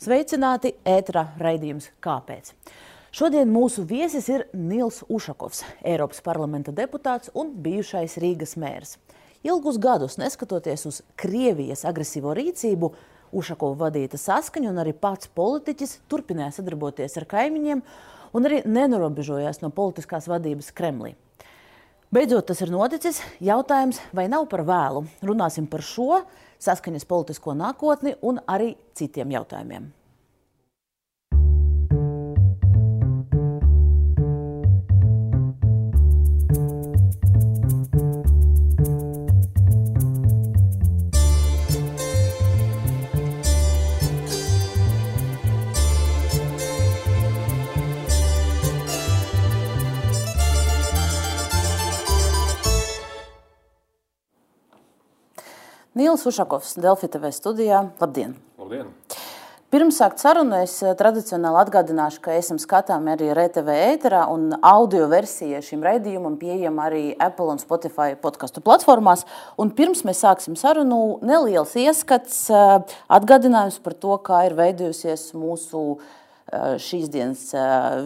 Sveicināti ētrā raidījums Kāpēc? Šodien mūsu viesis ir Nils Ušakovs, Eiropas parlamenta deputāts un bijušais Rīgas mērs. Ilgus gadus, neskatoties uz Krievijas agresīvo rīcību, Ušakova vadīta saskaņa un arī pats politiķis turpināja sadarboties ar kaimiņiem un arī nenorobežojās no politiskās vadības Kremlī. Beidzot, tas ir noticis. Jautājums, vai nav par vēlu? Runāsim par šo saskaņas politisko nākotni un arī citiem jautājumiem. Nils Ušakovs, Delfi TV studijā. Labdien! Labdien. Pirms sākt sarunu, es eh, tradicionāli atgādināšu, ka esam skatāmi arī RTV ēterā un audio versija šim raidījumam pieejama arī Apple un Spotify podkastu platformās. Un pirms mēs sāksim sarunu, neliels ieskats, eh, atgādinājums par to, kā ir veidojusies mūsu eh, šīs dienas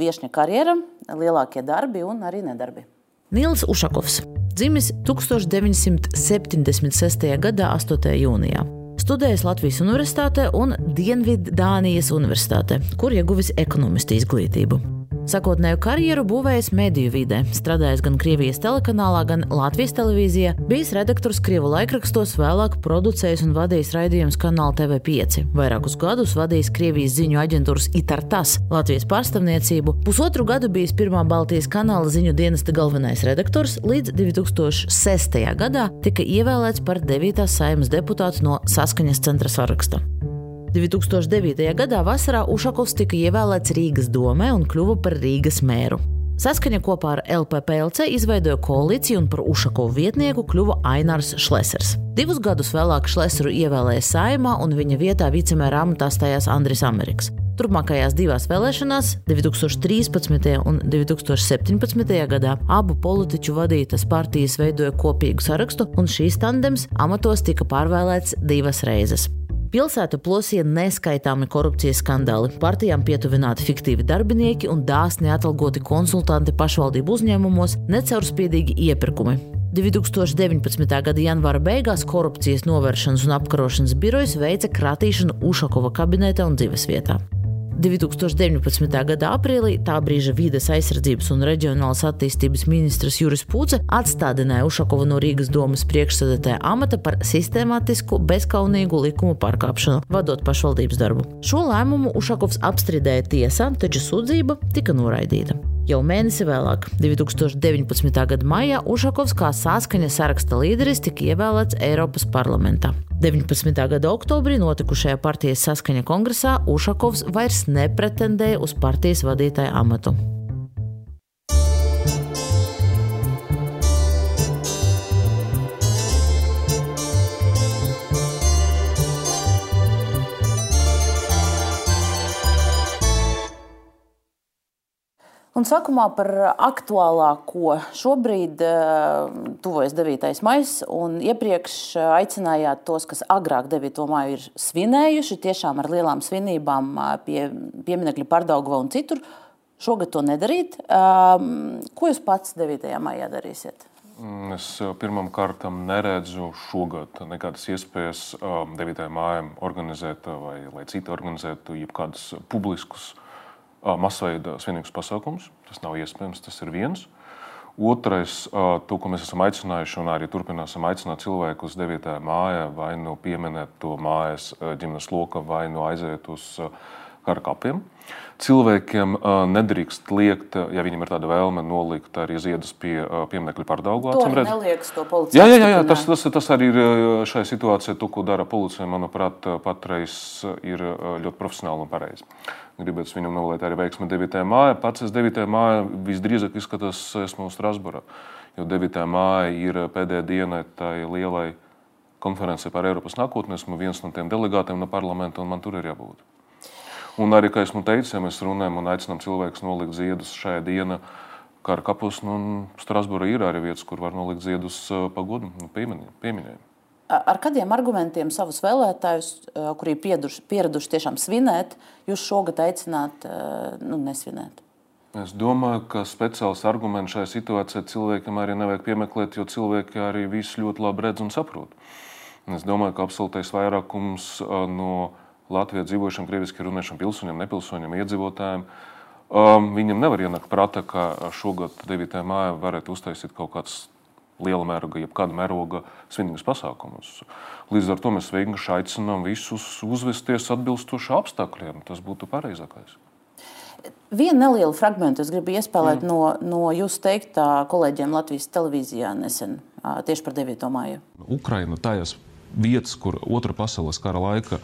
viešņa karjera, lielākie darbi un arī nedarbi. Nils Ušakovs dzimis 1976. gadā 8. jūnijā. Studējis Latvijas Universitātē un Dienviddānijas Universitātē, kur ieguvis ekonomista izglītību. Sakotnēju karjeru būvējis mediju vidē, strādājis gan Krievijas telekanālā, gan Latvijas televīzijā, bijis redaktors Krievu laikrakstos, vēlāk producējis un vadījis raidījumus kanāla TV5. Vairākus gadus vadījis Krievijas ziņu aģentūras ITARTAS Latvijas pārstāvniecību, pusotru gadu bijis pirmā Baltijas kanāla ziņu dienesta galvenais redaktors, līdz 2006. gadā tika ievēlēts par 9. saimas deputātu no Saskaņas centra saraksta. 2009. gadā vasarā Ušakovs tika ievēlēts Rīgas domē un kļuva par Rīgas mēru. Saskaņa kopā ar LPPLC izveidoja koalīciju un par Ušakovu vietnieku kļuva Ainārs Šlesers. Divus gadus vēlāk Šleseru ievēlēja saimā un viņa vietā vicemēra amatā stājās Andris Amerikas. Turpmākajās divās vēlēšanās, 2013. un 2017. gadā, abu politiķu vadītas partijas veidoja kopīgu sarakstu, un šīs tandems amatos tika pārvēlēts divas reizes. Pilsētu plosīja neskaitāmi korupcijas skandāli, partijām pietuvināti fiktīvi darbinieki un dāsni atalgoti konsultanti pašvaldību uzņēmumos, necaurspīdīgi iepirkumi. 2019. gada janvāra beigās korupcijas novēršanas un apkarošanas birojas veica kratīšanu Ušakova kabinetā un dzīvesvietā. 2019. gada aprīlī tā brīža vides aizsardzības un reģionālās attīstības ministrs Juris Pūce atstādināja Ušakovu no Rīgas domas priekšsēdētāja amata par sistemātisku, bezkaunīgu likumu pārkāpšanu, vadot pašvaldības darbu. Šo lēmumu Ušakovs apstrīdēja tiesā, taču sūdzība tika noraidīta. Jau mēnesi vēlāk, 2019. gada maijā, Ušakovs kā saskaņa saraksta līderis tika ievēlēts Eiropas parlamentā. 19. gada oktobrī notikušajā partijas saskaņa kongresā Ušakovs vairs nepretendēja uz partijas vadītāja amatu. Un sākumā par aktuālāko. Šobrīd uh, tuvojas 9. maija, un iepriekš eh, aicinājāt tos, kas agrāk 9. maiju ir svinējuši, tiešām ar lielām svinībām eh, pie pieminiekļa Pārdaugava un citur. Šogad to nedarīt. Um, ko jūs pats 9. maijā darīsiet? Mm, es pirmām kārtām neredzu šogad nekādas iespējas um, 9. mājā organizēt vai lai citi organizētu jebkādus publiskus masveida svinīgus pasākumus. Tas nav iespējams, tas ir viens. Otrais, to, ko mēs esam aicinājuši, un arī turpināsim aicināt cilvēkus uz 9. māja, vai nu pieminēt to mājas ģimenes lokā, vai nu aiziet uz kara kapiem. Cilvēkiem nedrīkst liekt, ja viņiem ir tāda vēlme, nolikt arī ziedus pie pieminiekļa pārdaugā. Tas neliekas to policijai. Jā, jā, jā, tas, tas, tas arī ir šajā situācijā. To, ko dara policija, manuprāt, patreiz ir ļoti profesionāli un pareizi. Gribētu viņam novēlēt arī veiksmi 9. māja. Pats es 9. māja visdrīzāk izskatās, esmu Strasburā, jo 9. māja ir pēdējā diena tai lielai konferencei par Eiropas nākotni. Esmu viens no tiem delegātiem no parlamenta, un man tur ir jābūt. Un arī, kā esmu teicis, ja mēs runājam un aicinām cilvēkus nolikt ziedus šajā dienā, kara kapos, nu, Strasbūrā ir arī vietas, kur var nolikt ziedus pa godu, nu, pieminējumu. ar kādiem argumentiem savus vēlētājus, kuri pieraduši, pieraduši tiešām svinēt, jūs šogad aicināt nu, nesvinēt? Es domāju, ka speciāls arguments šajā situācijā cilvēkam arī nevajag piemeklēt, jo cilvēki arī visu ļoti labi redz un saprot. Es domāju, ka absolūtais vairākums no Latvijā dzīvojušiem, krieviski runājušiem pilsoņiem, nepilsoņiem, iedzīvotājiem, um, viņam nevar ienākt prātā, ka šogad 9. māja varētu uztaisīt kaut kāds liela mēroga, jeb kāda mēroga svinīgas pasākumus. Līdz ar to mēs vienkārši aicinām visus uzvesties atbilstoši apstākļiem. Tas būtu pareizākais. Vienu nelielu fragment es gribu iespēlēt mm. no, no jūsu teiktā kolēģiem Latvijas televīzijā nesen tieši par 9. māju. Ukraina tajās vietas, kur otrā pasaules kara laika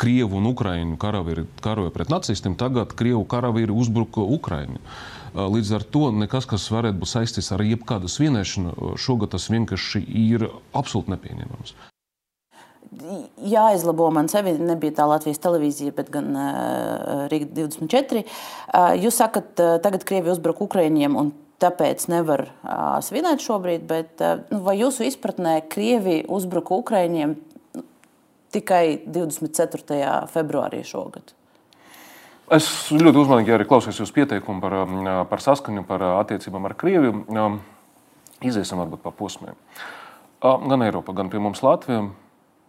Krievu un Ukraiņu karavīri karoja pret nacistiem, tagad Krievu karavīri uzbruka Ukraiņu. Līdz ar to nekas, kas varētu būt saistīts ar jebkādu svinēšanu, šogad tas vienkārši ir absolūti nepieņemams. Jāizlabo man sevi, nebija tā Latvijas televīzija, bet gan uh, Rīga 24. Uh, jūs sakat, uh, tagad Krievija uzbruk Ukraiņiem un tāpēc nevar uh, svinēt šobrīd, bet uh, vai jūsu izpratnē Krievija uzbruka Ukraiņiem tikai 24. februārī šogad? Es ļoti uzmanīgi arī klausījos jūsu pieteikumu par, um, par saskaņu, par uh, attiecībām ar Krieviju. Um, iziesim varbūt pa posmiem. Uh, gan Eiropā, gan pie mums Latvijā.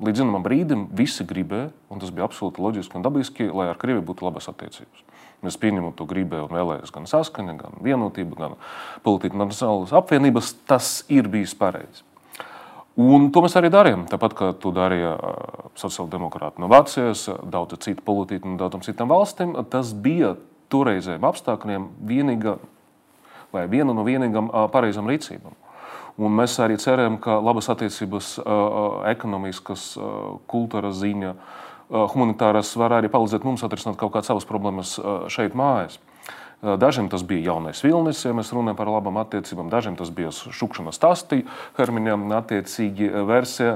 Līdz zināmam brīdim visi gribēja, un tas bija absolūti loģiski un dabiski, lai ar Krieviju būtu labas attiecības. Mēs pieņemam to gribēju un vēlējos gan saskaņa, gan vienotība, gan politika nacionālas apvienības. Tas ir bijis pareizi. Un to mēs arī darījām. Tāpat kā to darīja sociāldemokrāti no Vācijas, daudz citu politiķu no daudzām citām valstīm, tas bija toreizējiem apstākļiem vienīga vai viena no vienīgām pareizām rīcībām. Un mēs arī ceram, ka labas attiecības, ekonomiskas, kultūras ziņa, humanitāras var arī palīdzēt mums atrisināt kaut kādas savas problēmas šeit mājās. Dažiem tas bija jaunais vilnis, ja mēs runājam par labām attiecībām, dažiem tas bija šūkšanas tasti, Hermiņam attiecīgi versija.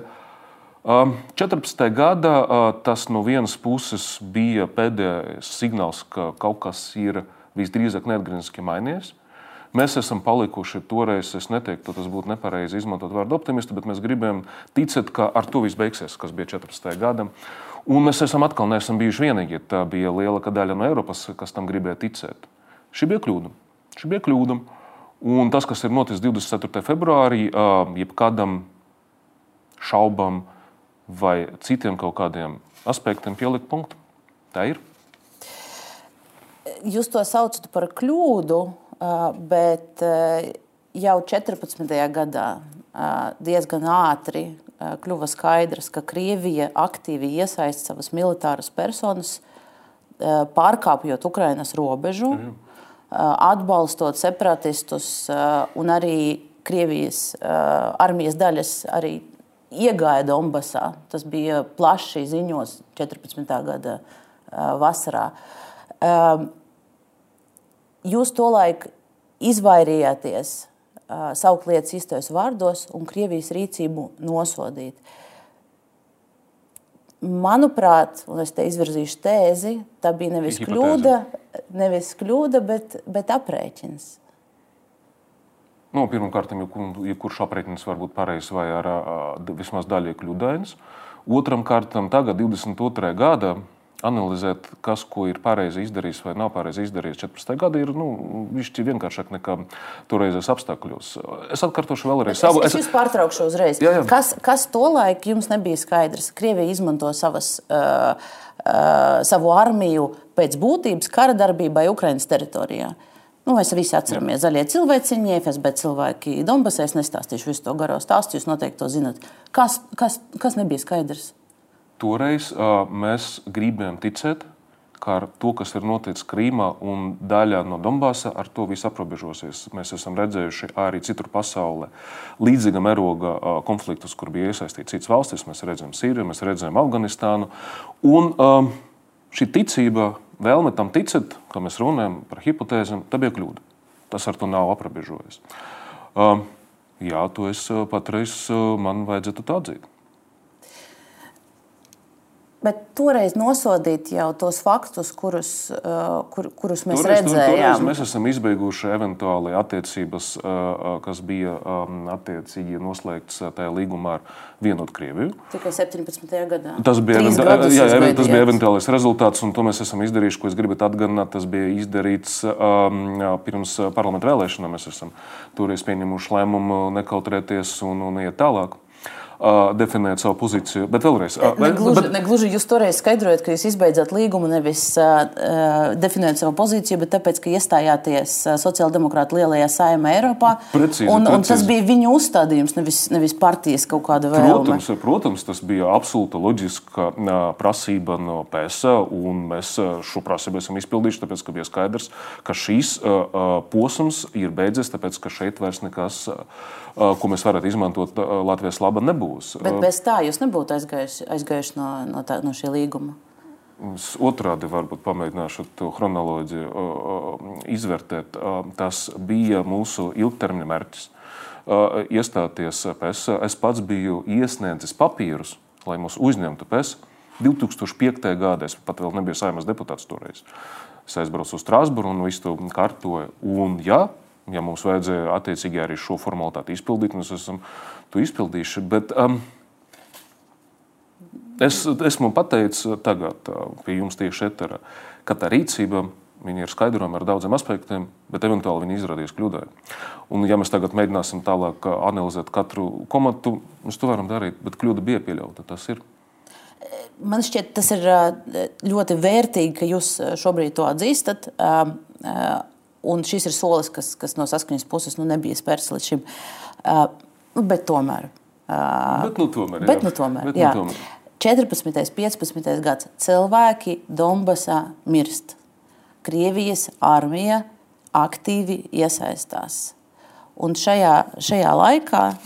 14. gadā tas no vienas puses bija pēdējais signāls, ka kaut kas ir visdrīzāk neatgriezniski mainījies. Mēs esam palikuši toreiz, es neteiktu, tas būtu nepareizi izmantot vārdu optimisti, bet mēs gribējām ticēt, ka ar to viss beigsies, kas bija 14. gadam. Un mēs esam atkal neesam bijuši vienīgie. Tā bija liela daļa no Eiropas, kas tam gribēja ticēt. Šī bija kļūda. Šī bija kļūda. Un tas, kas ir noticis 24. februārī, jebkādam šaubam vai citiem kaut kādiem aspektiem pielikt punktu. Tā ir. Jūs to saucat par kļūdu, bet jau 14. gadā diezgan ātri kļuva skaidrs, ka Krievija aktīvi iesaist savas militāras personas, pārkāpjot Ukrainas robežu. Mm atbalstot separatistus un arī Krievijas armijas daļas arī iegāja Donbasā. Tas bija plaši ziņos 14. gada vasarā. Jūs tolaik izvairījāties saukt lietas īstajos vārdos un Krievijas rīcību nosodīt. Manuprāt, un es te izvirzīšu tēzi, tā bija nevis kļūda, nevis kļūda bet, bet aprēķins. Nu, Pirmkārt, jebkurš aprēķins var būt pareizs vai ar, vismaz daļai kļūdains. Otram kārtam, tagad, 22. gadā, analizēt, kas ko ir pareizi izdarījis vai nav pareizi izdarījis 14. gadā, ir nu, vienkāršāk nekā toreizes apstākļos. Es atkārtošu vēlreiz savu. Es, es, es pārtraukšu uzreiz. Jā, jā. Kas, kas tolaik jums nebija skaidrs? Krievija izmanto savas, uh, uh, savu armiju pēc būtības kara darbībai Ukraiņas teritorijā. Nu, mēs visi atceramies Jā. zaļie cilvēciņi, FSB cilvēki Donbasē. Es nestāstīšu visu to garo stāstu, jūs noteikti to zinat. Kas, kas, kas nebija skaidrs? Toreiz uh, mēs gribējām ticēt, ka ar to, kas ir noticis Krīmā un daļā no Donbasa, ar to viss aprobežosies. Mēs esam redzējuši arī citur pasaulē līdzīga mēroga konfliktus, kur bija iesaistīts citas valstis. Mēs redzam Sīriju, mēs redzam Afganistānu. Un uh, šī ticība, vēlme tam ticēt, kā mēs runājam par hipotēzēm, tā bija kļūda. Tas ar to nav aprobežojies. Uh, jā, to es patreiz man vajadzētu atzīt. Bet toreiz nosodīt jau tos faktus, kurus, uh, kur, kurus mēs toreiz, redzējām. Toreiz mēs esam izbeiguši eventuāli attiecības, uh, uh, kas bija um, attiecīgi noslēgts tajā līgumā ar vienotu Krieviju. Tikai 17. gadā. Tas bija, event, jā, jā, tas bija eventuālais rezultāts, un to mēs esam izdarījuši, ko es gribētu atgādināt. Tas bija izdarīts um, pirms parlamenta vēlēšanām. Mēs esam toreiz pieņemuši lēmumu nekautrēties un, un iet tālāk uh, definēt savu pozīciju. Bet vēlreiz, uh, negluži, bet... negluži jūs toreiz skaidrojat, ka jūs izbeidzat līgumu nevis uh, definējot savu pozīciju, bet tāpēc, ka iestājāties sociāldemokrāta lielajā saimē Eiropā. Precīzi, un, precīzi. un tas bija viņu uzstādījums, nevis, nevis partijas kaut kāda vēlme. Protams, protams, tas bija absolūti loģiska prasība no PSA, un mēs šo prasību esam izpildījuši, tāpēc, ka bija skaidrs, ka šīs uh, posms ir beidzies, tāpēc, ka šeit vairs nekas. Uh, ko mēs varētu izmantot Latvijas laba, nebūs. Bet bez tā jūs nebūtu aizgājuši, aizgājuši no, no, tā, no šī līguma. Es otrādi varbūt pamēģināšu to chronoloģiju izvērtēt. Tas bija mūsu ilgtermiņa mērķis. Iestāties PES. Es pats biju iesniedzis papīrus, lai mūs uzņemtu PES. 2005. gadā es pat vēl nebiju saimnes deputāts toreiz. Es aizbraucu uz Strasburu un visu to kārtoju. Un, jā, ja mums vajadzēja attiecīgi arī šo formalitāti izpildīt, mēs esam to izpildījuši. Bet, um, es esmu pateicis tagad uh, pie jums tieši eterā, ka tā rīcība Viņi ir skaidrojami ar daudziem aspektiem, bet eventuāli viņi izrādījās kļūdaini. Un, ja mēs tagad mēģināsim tālāk uh, analizēt katru komatu, mēs to varam darīt, bet kļūda bija pieļauta. Tas ir. Man šķiet, tas ir uh, ļoti vērtīgi, ka jūs šobrīd to atzīstat. Un šis ir solis, kas, kas no saskaņas puses nu, nebija spērts līdz šim. Uh, bet tomēr. Uh, bet nu tomēr. Bet, nu, tomēr, bet, nu, tomēr. 14. 15. gads cilvēki Donbasā mirst. Krievijas armija aktīvi iesaistās. Un šajā, šajā laikā uh,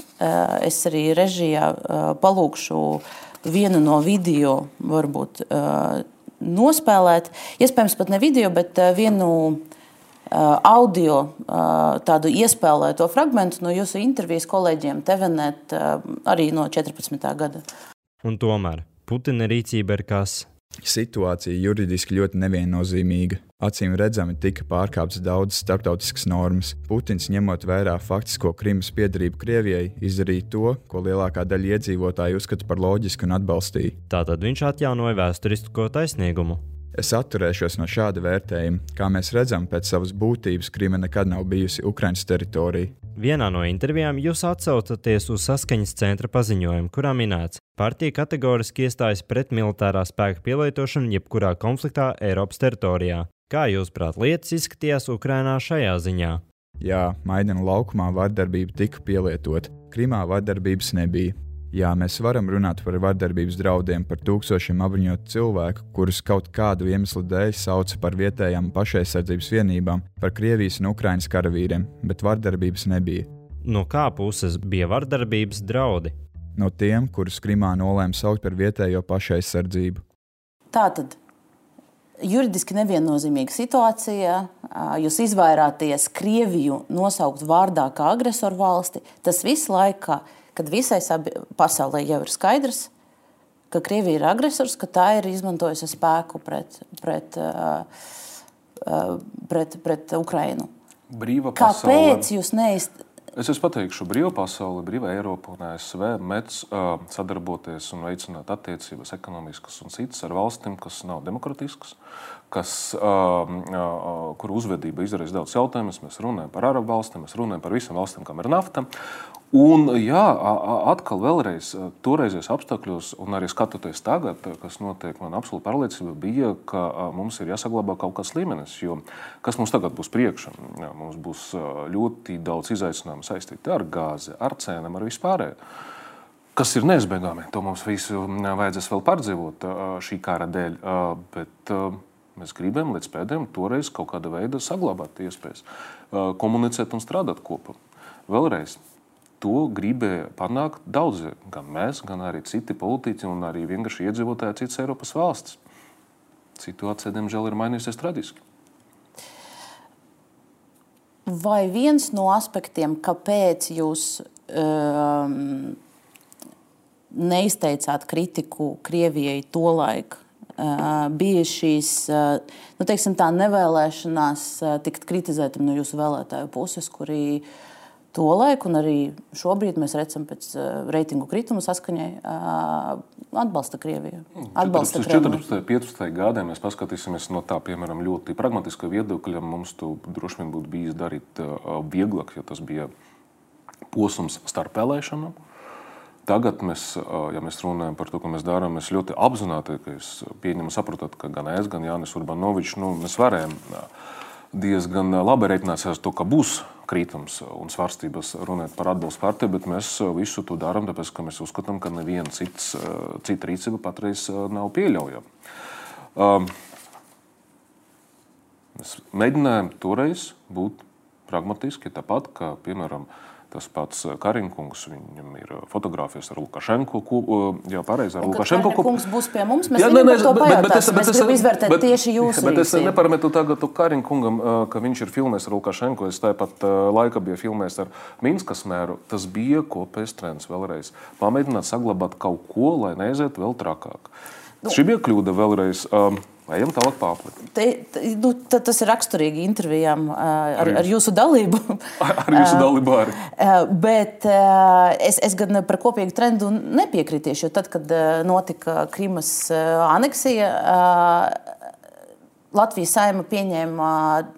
es arī režijā uh, palūkšu vienu no video, varbūt uh, nospēlēt. Iespējams, pat ne video, bet vienu audio uh, tādu iespēlēto fragment no jūsu intervijas kolēģiem TVNet uh, arī no 14. gada. Un tomēr Putina rīcība ir kas? Situācija juridiski ļoti neviennozīmīga. Acīm redzami tika pārkāptas daudzas starptautiskas normas. Putins, ņemot vērā faktisko Krimas piedarību Krievijai, izdarīja to, ko lielākā daļa iedzīvotāju uzskata par loģisku un atbalstīja. Tātad viņš atjaunoja vēsturisko taisnīgumu. Es atturēšos no šāda vērtējuma. Kā mēs redzam, pēc savas būtības Krīma nekad nav bijusi Ukraiņas teritorija. Vienā no intervijām jūs atsaucaties uz saskaņas centra paziņojumu, kurā minēts, ka partija kategoriski iestājas pret militārā spēka pielietošanu jebkurā konfliktā Eiropas teritorijā. Kā jūs prāt, lietas izskatījās Ukrainā šajā ziņā? Jā, Maidana laukumā vardarbība tika pielietota, Krimā vardarbības nebija. Jā, mēs varam runāt par vardarbības draudiem, par tūkstošiem apbruņotu cilvēku, kurus kaut kādu iemeslu dēļ sauca par vietējām pašaizsardzības vienībām, par Krievijas un Ukraiņas karavīriem, bet vardarbības nebija. No kā puses bija vardarbības draudi? No tiem, kurus Krimā nolēma saukt par vietējo pašaizsardzību. Tā tad juridiski neviennozīmīga situācija. Jūs izvairāties Krieviju nosaukt vārdā kā agresoru valsti. Tas visu laiku kad visai pasaulē jau ir skaidrs, ka Krievija ir agresors, ka tā ir izmantojusi spēku pret, pret, pret, pret Ukrainu. Brīva pasaule. Kāpēc jūs neizteicāt? Es jums pateikšu, brīvā pasaule, brīvā Eiropa un ASV mēdz uh, sadarboties un veicināt attiecības ekonomiskas un citas ar valstīm, kas nav demokratiskas, kas, uh, uh, kur uzvedība izraisa daudz jautājumus. Mēs runājam par arabu valstīm, mēs runājam par visām valstīm, kam ir nafta. Un, jā, atkal, vēlreiz, toreizējos apstākļos, un arī skatoties tagad, kas notiek, man absolūti pārliecība bija, ka mums ir jāsaglabā kaut kāds līmenis. Jo kas mums tagad būs priekšā? Jā, mums būs ļoti daudz izaicinājumu saistīti ar gāzi, ar cenām, ar vispārēju. Kas ir neizbēgami, to mums visu vajadzēs vēl pārdzīvot šī kara dēļ. Bet mēs gribam līdz pēdējiem toreiz kaut kāda veida saglabāt iespējas, komunicēt un strādāt kopā. Vēlreiz, to gribēja panākt daudzi, gan mēs, gan arī citi politiķi un arī vienkārši iedzīvotāji citas Eiropas valstis. Situācija, diemžēl, ir mainījusies traģiski. Vai viens no aspektiem, kāpēc jūs um, neizteicāt kritiku Krievijai tolaik. Bija šīs nu, teiksim, nevēlēšanās tikt kritizētam no jūsu vēlētāju puses, kuri to laiku, un arī šobrīd mēs redzam, pēc reitingu krituma saskaņai, atbalsta Krieviju. Atbalsta 14. un 15. gadā mēs paskatīsimies no tā, piemēram, ļoti pragmatiska viedokļa. Mums to droši vien būtu bijis darīt vieglāk, ja tas bija posms starp vēlēšanām. Tagad, mēs, ja mēs runājam par to, ko mēs darām, mēs ļoti apzināti pieņemam, saprotam, ka gan es, gan Jānis Urbanovičs, nu, mēs varējām diezgan labi rēķināties ar to, ka būs krītums un svārstības runāt par atbalstu partiju, bet mēs visu to darām, tāpēc, ka mēs uzskatām, ka neviena cits, cita rīcība patreiz nav pieļaujama. Mēs mēģinājām toreiz būt pragmatiski, tāpat kā, piemēram, Tas pats eh, Karinkungs, viņam ir eh, fotografijas ar Lukašenko. Eh, jā, pareizi, ar Lukašenko. Kungs būs pie mums, mēs jā, ne, ne, to bet, bet es, bet es, izvērtēt bet, tieši jūsu Bet es neparametu tagad Karinkungam, ka viņš ir filmējis ar Lukašenko. Es tāpat laika biju filmējis ar Minskas mēru. Tas bija kopējs trends vēlreiz. Pamēģināt saglabāt kaut ko, lai neaiziet vēl trakāk. Nu, Šī bija kļūda vēlreiz. Um, Ejam tālāk pāri. Nu, tas ir raksturīgi intervijām ar, ar jūsu dalību. Ar, ar jūsu dalību arī. Bet es, es gan par kopīgu trendu nepiekritīšu, jo tad, kad notika Krimas aneksija, Latvijas saima pieņēma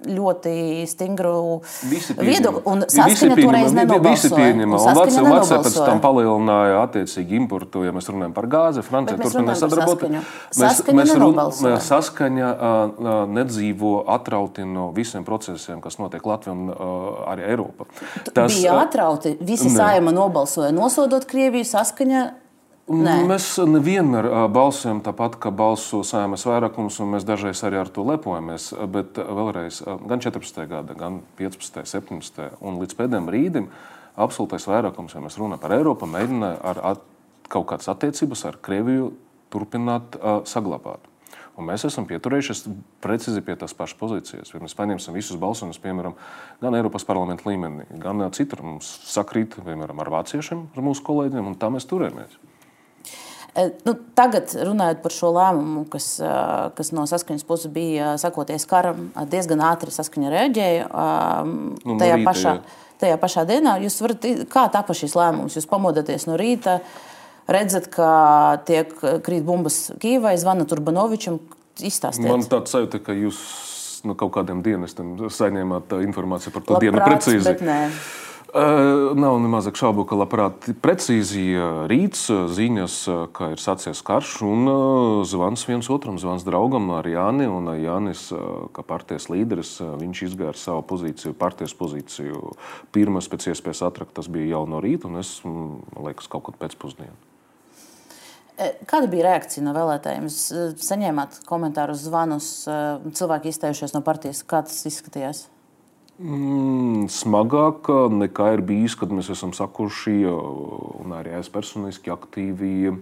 ļoti stingru viedokli, un saskaņa toreiz nenobalsoja. Visi pieņēma, pēc tam palielināja attiecīgi importu, ja mēs runājam par gāzi, Francija turpināja sadarboties. Mēs, mēs, mēs saskaņa uh, nedzīvo atrauti no visiem procesiem, kas notiek Latvijā un uh, arī Eiropā. Tas bija atrauti, visi ne. saima nobalsoja nosodot Krieviju saskaņa Nē. Mēs nevienmēr balsojam tāpat, kā balso sēmas vairākums, un mēs dažreiz arī ar to lepojamies. Bet vēlreiz, gan 14. gada, gan 15. 17. un līdz pēdējiem brīdim absolūtais vairākums, ja mēs runājam par Eiropu, mēģināja ar at, kaut kādas attiecības ar Krieviju turpināt uh, saglabāt. Un mēs esam pieturējušies precīzi pie tās pašas pozīcijas. Ja mēs paņemsim visus balsojumus, piemēram, gan Eiropas parlamenta līmenī, gan citur, mums sakrīt, piemēram, ar vāciešiem, ar mūsu kolēģiem, un tā mēs turējamies. Eh, nu, tagad, runājot par šo lēmumu, kas, eh, kas no saskaņas puses bija sakoties karam, eh, diezgan ātri saskaņa reaģēja. Nu, no tajā, rīta, pašā, jā. tajā pašā dienā jūs varat, kā tapa šis lēmums? Jūs pamodaties no rīta, redzat, ka tiek krīt bumbas Kīvai, zvana Urbanovičam. Izstāstiet. Man tāds sajūta, ka jūs no kaut kādiem dienestiem saņēmāt informāciju par to Labprāt, dienu precīzi. Nav nemaz šaubu, ka labprāt precīzi rīts ziņas, ka ir sācies karš un zvans viens otram, zvans draugam ar Jāni. Un Jānis, kā partijas līderis, viņš izgāja savu pozīciju, partijas pozīciju. Pirmais pēc iespējas ātrāk tas bija jau no rīta, un es, man liekas, kaut kad pēcpusdienā. Kāda bija reakcija no vēlētājiem? Saņēmāt komentārus, zvanus, cilvēki izteikušies no partijas. Kā tas izskatījās? Mm, smagāk nekā ir bijis, kad mēs esam sakuši, un arī es personiski aktīvi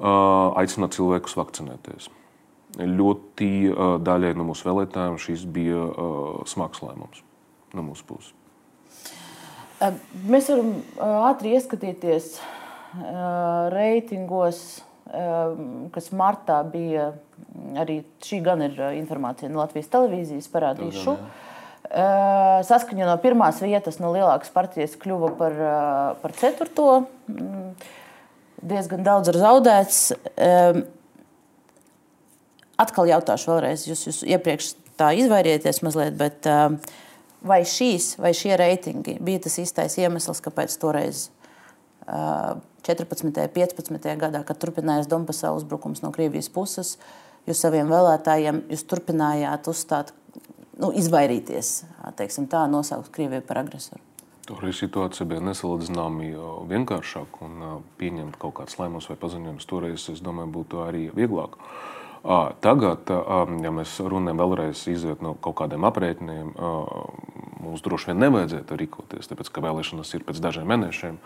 aicināt cilvēkus vakcinēties. Ļoti daļai no mūsu vēlētājiem šis bija smags lēmums no mūsu puses. Mēs varam ātri ieskatīties reitingos, kas martā bija. Arī šī gan ir informācija no Latvijas televīzijas parādīšu. Tā, tā, Saskaņa no pirmās vietas no lielākas partijas kļuva par, par ceturto. Mm, diezgan daudz ir zaudēts. Atkal jautāšu vēlreiz, jūs, jūs iepriekš tā izvairījāties mazliet, bet vai šīs, vai šie reitingi bija tas īstais iemesls, kāpēc toreiz 14. un 15. gadā, kad turpinājās Donbasā uzbrukums no Krievijas puses, jūs saviem vēlētājiem jūs turpinājāt uzstāt nu, izvairīties teiksim, tā, nosaukt Krieviju par agresoru. Tur arī situācija bija nesalīdzināmi vienkāršāka un pieņemt kaut kādus lēmumus vai paziņojumus. Toreiz, es domāju, būtu arī vieglāk. Tagad, ja mēs runājam vēlreiz iziet no kaut kādiem aprēķiniem, mums droši vien nevajadzētu rīkoties, tāpēc ka vēlēšanas ir pēc dažiem mēnešiem.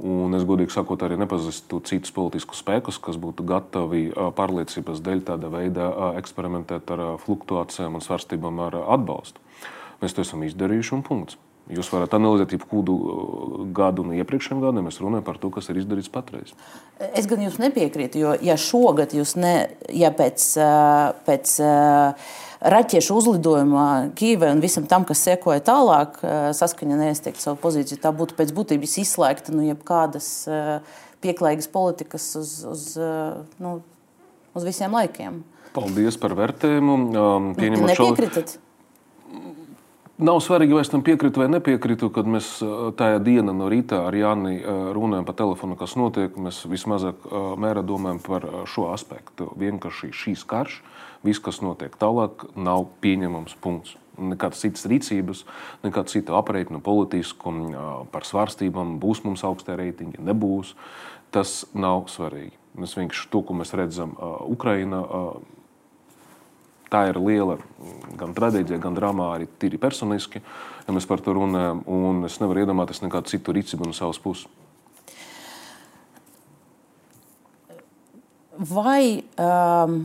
Un es godīgi sakot, arī nepazīstu citus politiskus spēkus, kas būtu gatavi pārliecības dēļ tādā veidā eksperimentēt ar fluktuācijām un svārstībām ar atbalstu. Mēs to esam izdarījuši un punkts. Jūs varat analizēt jebkuru gadu un iepriekšējiem gadiem. Mēs runājam par to, kas ir izdarīts patreiz. Es gan jums nepiekrītu, jo ja šogad jūs ne, ja pēc, pēc raķešu uzlidojumā Kīvē un visam tam, kas sekoja tālāk, saskaņa neiesniegt savu pozīciju, tā būtu pēc būtības izslēgta no nu, jebkādas pieklājīgas politikas uz, uz, nu, uz visiem laikiem. Paldies par vērtējumu. Um, Nepiekrītat? Šo... Nav svarīgi, vai es tam piekrītu vai nepiekrītu, kad mēs tajā dienā no rīta ar Jāni runājam pa telefonu, kas notiek. Mēs vismazāk uh, mērā domājam par šo aspektu. Vienkārši šīs karš, viss, kas notiek tālāk, nav pieņemams punkts. Nekādas citas rīcības, nekāda cita aprēķina politisku par svārstībām, būs mums augstie reitingi, nebūs. Tas nav svarīgi. Mēs vienkārši to, ko mēs redzam Ukrajinā, tā ir liela gan traģēdija, gan drāmā, arī tīri personiski, ja mēs par to runājam. Un es nevaru iedomāties nekādu citu rīcību no savas puses. Vai um,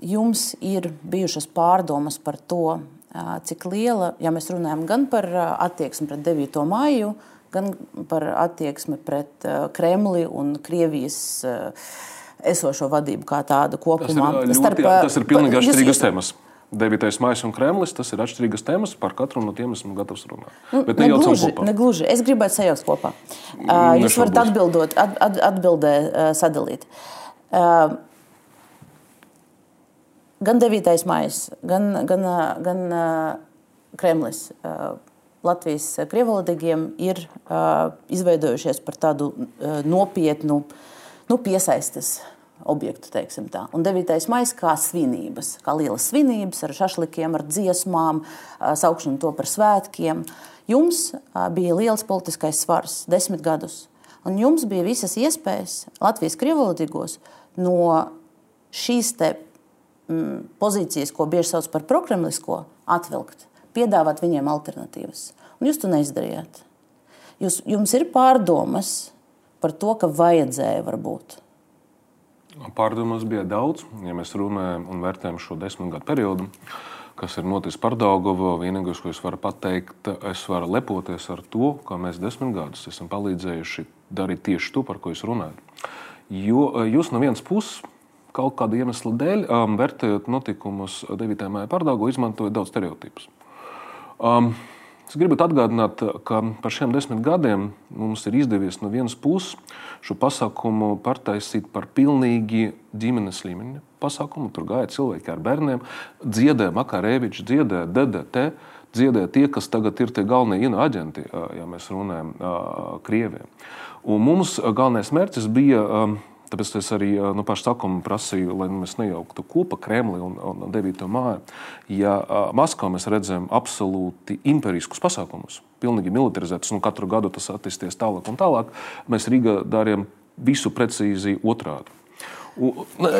jums ir bijušas pārdomas par to, uh, cik liela, ja mēs runājam gan par uh, attieksmi pret 9. maiju, gan par attieksmi pret uh, Kremli un Krievijas uh, esošo vadību kā tādu kopumā. Tas ir, ļoti, Starp, tas ir pilnīgi atšķirīgas tēmas. 9. maija un Kremlis tas ir atšķirīgas tēmas, par katru no tiem esmu gatavs runāt. Nu, Bet negluži, negluži. Es gribētu sajaukt kopā. Uh, jūs varat atbildot, at, at, atbildē uh, sadalīt. Uh, gan 9. maija, gan, gan, gan uh, Kremlis. Uh, Latvijas krievvalodīgiem ir uh, izveidojušies par tādu uh, nopietnu uh, nu, piesaistes objektu. Un 9. maija kā svinības, kā lielas svinības ar šašlikiem, ar dziesmām, saukšanu to par svētkiem. Jums bija liels politiskais svars, desmit gadus. Un jums bija visas iespējas Latvijas krievalodīgos no šīs te, mm, pozīcijas, ko bieži sauc par prokremlisko, atvilkt, piedāvāt viņiem alternatīvas. Un jūs to neizdarījāt. Jūs, jums ir pārdomas, par to, ka vajadzēja varbūt? Pārdomas bija daudz. Ja mēs runājam un vērtējam šo desmit gadu periodu, kas ir noticis par Dāngovu, vienīgais, ko es varu pateikt, es varu lepoties ar to, ka mēs desmit gadus esam palīdzējuši darīt tieši to, par ko jūs runājat. Jo eh, jūs no vienas puses kaut kāda iemesla dēļ, um, vērtējot notikumus 9. maijā par Dāngovu, izmantojat daudz stereotipus. Um, Es gribu atgādināt, ka par šiem desmit gadiem mums ir izdevies no vienas puses šo pasākumu pārtaisīt par pilnīgi ģimenes līmeņa pasākumu. Tur gāja cilvēki ar bērniem, dziedāja Makarēvičs, dziedāja DDT. Dziedāja tie, kas tagad ir tie galvenie ina aģenti, ja mēs runājam par Krieviju. Un mums galvenais mērķis bija Tāpēc es arī no paša sākuma prasīju, lai mēs nejauktu kopā Kremli un, un 9. māju. Ja Maskavā mēs redzam absolūti impēriskus pasākumus, pilnīgi militarizētus, un katru gadu tas attīstīsies tālāk un tālāk, mēs Rīgā darījām visu precīzi otrādi.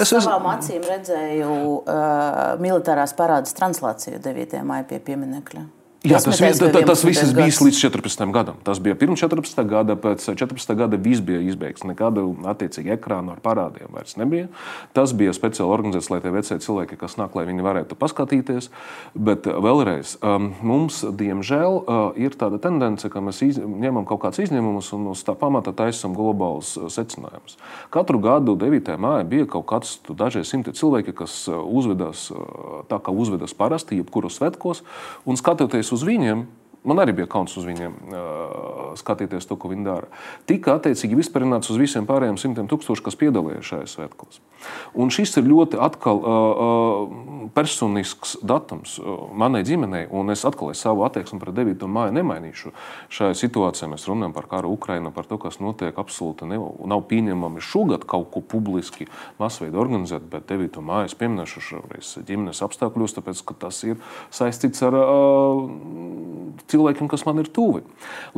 Es savām acīm redzēju uh, militārās parādas translāciju 9. maija pie pieminekļa. Jā, tas, tas, tas, viss bija līdz 14. gadam. Tas bija pirms 14. gada, pēc 14. gada viss bija izbeigts. Nekāda attiecīga ekrāna ar parādiem vairs nebija. Tas bija speciāli organizēts, lai tie vecie cilvēki, kas nāk, lai viņi varētu paskatīties. Bet uh, vēlreiz, um, mums, diemžēl, uh, ir tāda tendence, ka mēs ņemam kaut kādus izņēmumus un uz tā pamata taisam globālus uh, secinājumus. Katru gadu 9. māja bija kaut kāds dažie simti cilvēki, kas uzvedās tā, kā uzvedas parasti, jebkuros svetkos, un skatoties skatoties uz viņiem, man arī bija kauns uz viņiem skatīties to, ko viņi dara. Tika attiecīgi vispārināts uz visiem pārējiem simtiem tūkstošiem, kas piedalījās šajā svētkos. Un šis ir ļoti atkal, uh, personisks datums manai ģimenei, un es atkal es savu attieksmi pret 9. māju nemainīšu. Šajā situācijā mēs runājam par karu Ukrajinu, par to, kas notiek. Absolūti ne, nav pieņemami šogad kaut ko publiski masveida organizēt, bet 9. māju es pieminēšu šoreiz ģimenes apstākļos, tāpēc, ka tas ir saistīts ar uh, cilvēkiem, kas man ir tuvi.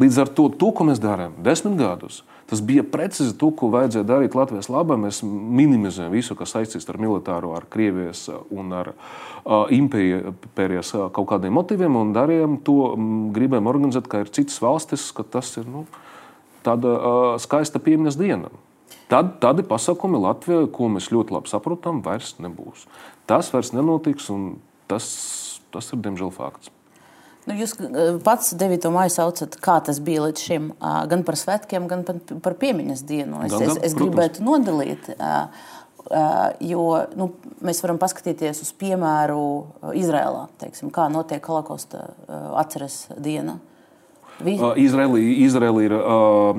Līdz ar to, to ko mēs darām desmit gadus, Tas bija precīzi to, ko vajadzēja darīt Latvijas labā. Mēs minimizējam visu, kas saistīts ar militāro, ar Krievijas un ar uh, impērijas kaut kādiem motīviem, un darījām to, gribējām organizēt, kā ir citas valstis, ka tas ir nu, tāda uh, skaista piemiņas diena. Tad tādi pasākumi Latvijā, ko mēs ļoti labi saprotam, vairs nebūs. Tas vairs nenotiks, un tas, tas ir diemžēl fakts. Nu, jūs pats 9. maiju saucat, kā tas bija līdz šim, gan par svētkiem, gan par piemiņas dienu. Es, gan, gan, es, es gribētu nodalīt. Jo nu, mēs varam paskatīties uz piemēru Izrēlā, teiksim, kā notiek holokausta atceres diena. Izraēlī, Izraēlī ir,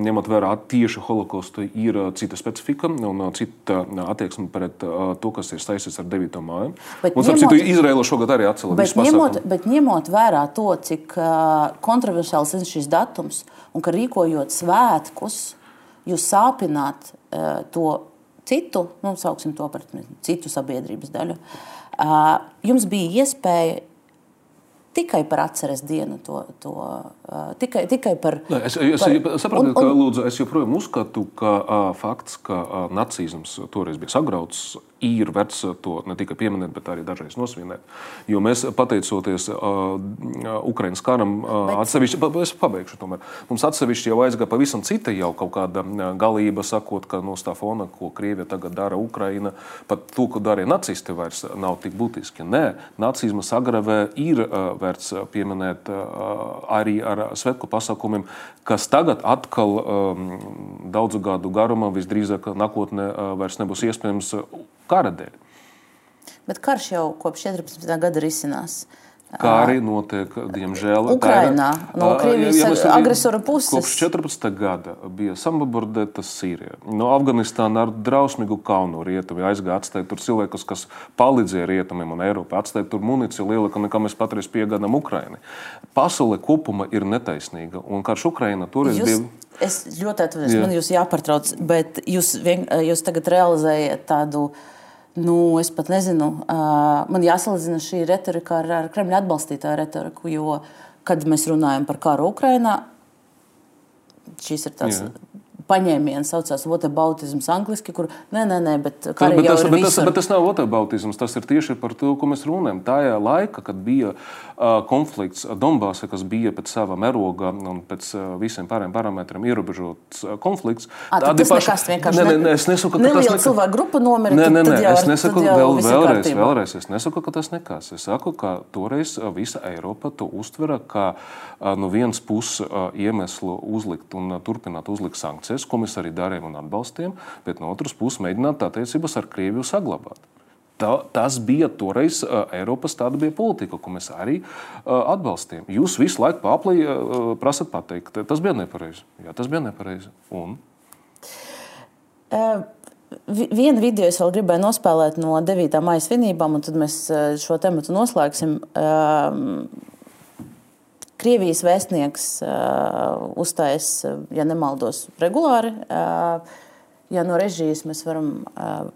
ņemot vērā tieši holokaustu, ir cita specifika un cita attieksme pret to, kas ir saistīts ar 9. māju. Bet un, ņemot, citu, Izraēla šogad arī atcēla bet ņemot, bet ņemot vērā to, cik kontroversiāls ir šis datums un ka rīkojot svētkus, jūs sāpināt to citu, nu, sauksim to par citu sabiedrības daļu, jums bija iespēja tikai par atceres dienu. To, to, uh, tikai, tikai par, Nē, es es par, saprotu, un, ka lūdzu, es joprojām uzskatu, ka uh, fakts, ka uh, nacisms toreiz bija sagrauts, ir vērts to ne tikai pieminēt, bet arī dažreiz nosvinēt. Jo mēs, pateicoties uh, Ukraiņas karam, uh, atsevišķi, es pabeigšu tomēr, mums atsevišķi jau aizgāja pavisam cita jau kaut kāda galība, sakot, ka no tā fona, ko Krievija tagad dara Ukraina, pat to, ko darīja nacisti, vairs nav tik būtiski. Nē, nacisma sagravē ir uh, vērts pieminēt uh, arī ar svētku pasākumiem, kas tagad atkal um, daudzu gadu garumā visdrīzāk nākotnē uh, vairs nebūs iespējams kara dēļ. Bet karš jau kopš 14. gada risinās. Kā arī notiek, diemžēl, Ukrainā, no Krievijas ja, ja agresora puses. Kopš 14. gada bija samabordēta Sīrija. No Afganistāna ar drausmīgu kaunu rietumi aizgāja atstāt tur cilvēkus, kas palīdzēja rietumiem un Eiropai. Atstāt tur munīciju lielāku nekā mēs patreiz piegādājam Ukrainai. Pasaule kopuma ir netaisnīga. Un karš Ukraina toreiz jūs... bija. Es ļoti atvainojos, man jūs jāpārtrauc, bet jūs, vien, jūs tagad realizējat tādu uh, Nu, es pat nezinu, man jāsalīdzina šī retorika ar, ar Kremļa atbalstītāju retoriku. Jo, kad mēs runājam par karu Ukrajinā, šis ir tāds Jā paņēmiens saucās whataboutisms angliski, kur nē, nē, nē, bet kā arī tas, bet tas, bet tas nav whataboutisms, tas ir tieši par to, ko mēs runājam. Tajā laikā, kad bija uh, konflikts Donbāsā, kas bija pēc sava mēroga un pēc uh, visiem pārējiem parametriem ierobežots uh, konflikts. À, tas paši... nekas vienkārši nē, nē, es nesaku, ka tas ir cilvēku grupa nomira. Nē, nē, nē, es nesaku vēl, vēlreiz, vēlreiz, es nesaku, ka tas nekas. Es saku, ka toreiz visa Eiropa to uztvera kā no vienas puses iemeslu uzlikt un turpināt uzlikt sankcijas procesu, ko mēs arī darījām un atbalstījām, bet no otras puses mēģināt attiecības ar Krieviju saglabāt. Tā, tas bija toreiz uh, Eiropas tāda bija politika, ko mēs arī uh, atbalstījām. Jūs visu laiku pāplī uh, prasat pateikt, tas bija nepareizi. Jā, tas bija nepareizi. Un? Uh. Vienu video es vēl gribēju nospēlēt no 9. maija svinībām, un tad mēs šo tematu noslēgsim. Uh, Krievijas vēstnieks uh, uzstājas, ja nemaldos, regulāri. Uh, ja no režijas mēs varam uh,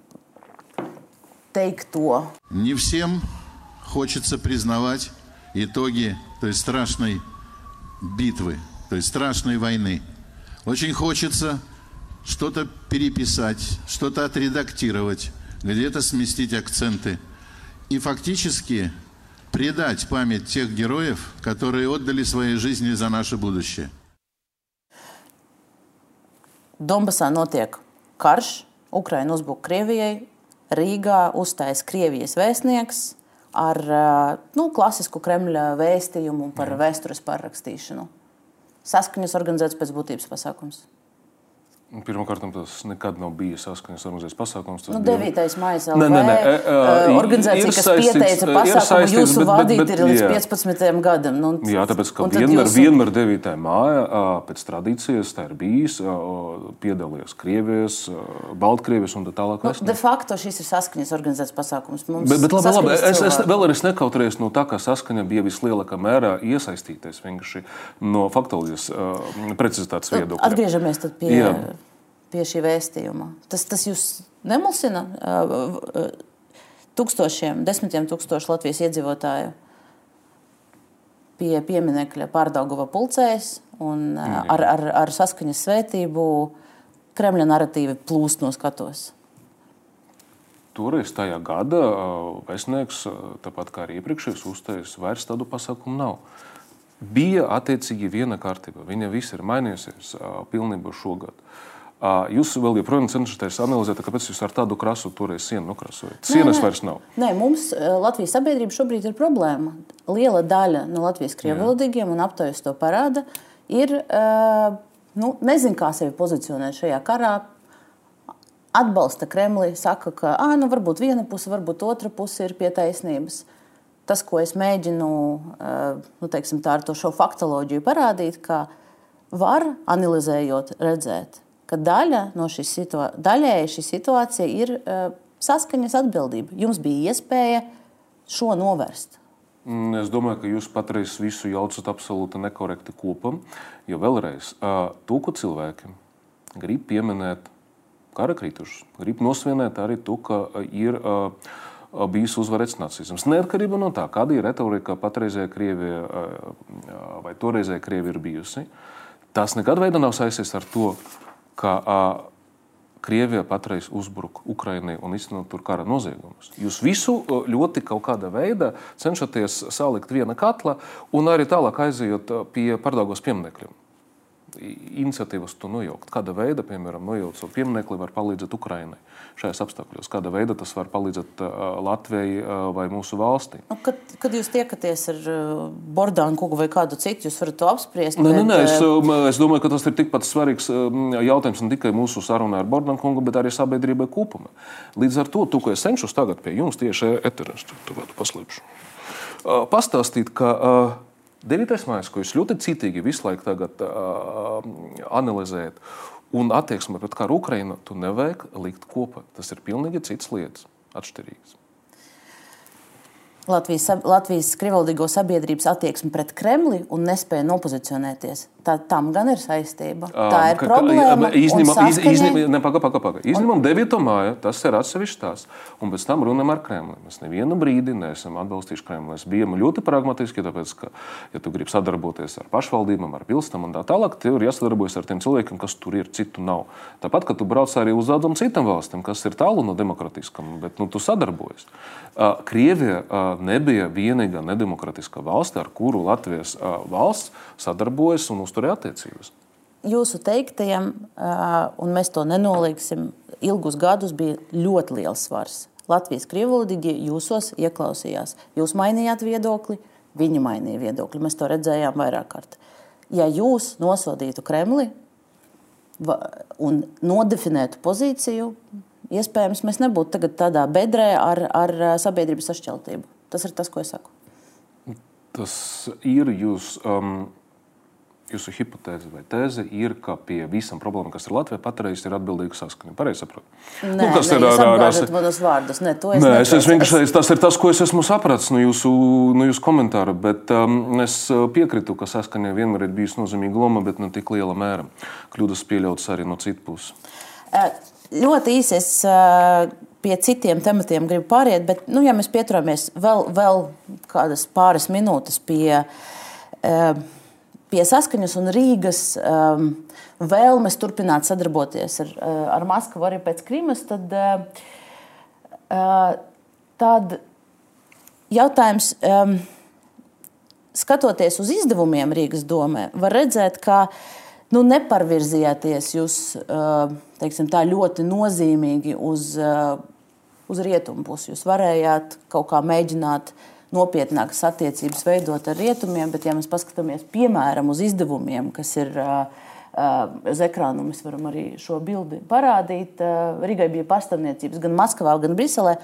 teikt to. Не всем хочется признавать итоги той страшной битвы, той страшной войны. Очень хочется что-то переписать, что-то отредактировать, где-то сместить акценты. И фактически предать память тех героев, которые отдали свои жизни за наше будущее. Donbasā notiek karš, Ukraina uzbruk Krievijai, Rīgā uzstājas Krievijas vēstnieks ar nu, klasisku Kremļa vēstījumu par Jā. vēstures pārrakstīšanu. Saskaņas organizēts pēc būtības pasākums. Pirmkārt, tas nekad nav bijis saskaņas organizēts pasākums. Nu, 9. maija nē, nē, nē, uh, organizācija, kas pieteica pasākumu, ir jūsu vadīt ir līdz jā. 15. gadam. Nu, jā, tāpēc, ka vienmēr, jūsu... vienmēr 9. māja pēc tradīcijas tā ir bijis, piedalījās Krievijas, Baltkrievijas un tā tālāk. Nu, de facto šis ir saskaņas organizēts pasākums. Mums bet, bet labi, labi, es, es vēl arī nekautrējos no tā, ka saskaņa bija vislielākā mērā iesaistīties vienkārši no faktuālijas uh, precizitātes nu, viedokļa. Atgriežamies pie. Jā pie šī vēstījuma. Tas, tas jūs nemulsina tūkstošiem, desmitiem tūkstošu Latvijas iedzīvotāju pie pieminiekļa Pārdaugava pulcēs un mm. ar, ar, ar saskaņas svētību Kremļa narratīvi plūst no skatos. Toreiz tajā gada vēstnieks, tāpat kā arī iepriekšējais uztais, vairs tādu pasākumu nav. Bija attiecīgi viena kārtība. Viņa viss ir mainījusies pilnībā šogad. Uh, Jūs vēl joprojām cenšaties analizēt, kāpēc jūs ar tādu krasu toreiz sienu nokrāsojat. Sienas vairs nav. Nē, mums Latvijas sabiedrība šobrīd ir problēma. Liela daļa no Latvijas krievvalodīgiem un aptaujas to parāda. Ir, nu, nezinu, kā sevi pozicionēt šajā karā. Atbalsta Kremli, saka, ka ah, nu, varbūt viena puse, varbūt otra puse ir pie taisnības. Tas, ko es mēģinu nu, teiksim, tā, ar to šo faktoloģiju parādīt, ka var analizējot, redzēt, ka daļa no šīs situācijas, daļēji šī situācija ir uh, saskaņas atbildība. Jums bija iespēja šo novērst. Mm, es domāju, ka jūs patreiz visu jaucat absolūti nekorekti kopam. Jo vēlreiz, uh, to, ko cilvēki grib pieminēt kara kritušus, grib nosvinēt arī to, ka ir uh, bijis uzvarēts nacisms. Neatkarībā no tā, kāda ir retorika patreizējā Krievija vai toreizējā Krievija ir bijusi, tas nekad veidā nav saistīts ar to, ka uh, Krievija patreiz uzbruk Ukraiņai un iztenot tur kara noziegumus. Jūs visu ļoti kaut kādā veidā cenšaties salikt viena katla un arī tālāk aizejot pie pārdagos pieminekļiem iniciatīvas to nojaukt. Kāda veida, piemēram, nojaucot pieminekli, var palīdzēt Ukraiņai šajos apstākļos? Kāda veida tas var palīdzēt Latvijai vai mūsu valstī? Nu, kad, kad jūs tiekaties ar Bordānu kungu vai kādu citu, jūs varat to apspriest. Nē, bet... nē, nē, es, es domāju, ka tas ir tikpat svarīgs jautājums ne tikai mūsu sarunai ar Bordānu kungu, bet arī sabiedrībai kopumā. Līdz ar to, to ko es cenšos tagad pie jums tieši eterēs, to paslēpšu. Pastāstīt, ka uh, Devītais mājas, ko jūs ļoti citīgi visu laiku tagad, uh, analizējat, un attieksme pret karu Ukrajinu, tu nevajag likt kopā. Tas ir pilnīgi cits lietas, atšķirīgs. Latvijas, Latvijas krivaldīgo sabiedrības attieksme pret Kremli un nespēja nopozicionēties. Tā, tam gan ir saistība. Tā ir ka, problēma. Izņemam, iz, izņem, ne, paga, paga, paga. Izņemam 9. māju, tas ir atsevišķs tās. Un pēc tam runājam ar Kremli. Mēs nevienu brīdi neesam atbalstījuši Kremli. Mēs bijām ļoti pragmatiski, tāpēc, ka, ja tu gribi sadarboties ar pašvaldībām, ar pilsētām un tā tālāk, tev ir jāsadarbojas ar tiem cilvēkiem, kas tur ir, citu nav. Tāpat, ka tu brauc arī uz tādām citām valstīm, kas ir tālu no demokratiskām, bet nu, tu sadarbojies. Krievija nebija vienīgā nedemokratiskā valsts, ar kuru Latvijas valsts sadarbojas un uzturē attiecības. Jūsu teiktajam, un mēs to nenolieksim, ilgus gadus bija ļoti liels svars. Latvijas krievalodīgi jūsos ieklausījās. Jūs mainījāt viedokli, viņi mainīja viedokli. Mēs to redzējām vairāk kārt. Ja jūs nosodītu Kremli un nodefinētu pozīciju, iespējams, mēs nebūtu tādā bedrē ar, ar sabiedrības sašķeltību. Tas ir tas, ko es saku. Tas ir jūs. Um... Jūsu hipotēze vai tēze ir, ka pie visām problēmām, kas ir Latvijā, patreiz ir atbildīga saskaņa. Pareizi saprotu. Nē, nu, kas nē, ir ar manas vārdus? Nē, to es nē, es, es vienkārši tas ir tas, ko es esmu sapratis no jūsu, no jūsu komentāra. Bet um, es uh, piekrītu, ka saskaņai vienmēr ir bijusi nozīmīga loma, bet ne tik liela mēra. Kļūdas pieļautas arī no citas puses. Ļoti īsi es uh, pie citiem tematiem gribu pāriet, bet, nu, ja mēs pieturamies vēl, vēl kādas pāris minūtes pie, pie saskaņas un Rīgas vēlmes turpināt sadarboties ar, ar Maskavu arī pēc Krimas, tad, uh, tad jautājums. Um, skatoties uz izdevumiem Rīgas domē, var redzēt, ka nu, neparvirzījāties jūs teiksim, tā, ļoti nozīmīgi uz uz rietumu pusi. Jūs varējāt kaut kā mēģināt nopietnākas attiecības veidot ar rietumiem, bet, ja mēs paskatāmies piemēram uz izdevumiem, kas ir uz ekrāna, mēs varam arī šo bildi parādīt. Rigai bija pastāvniecības gan Maskavā, gan Briselē.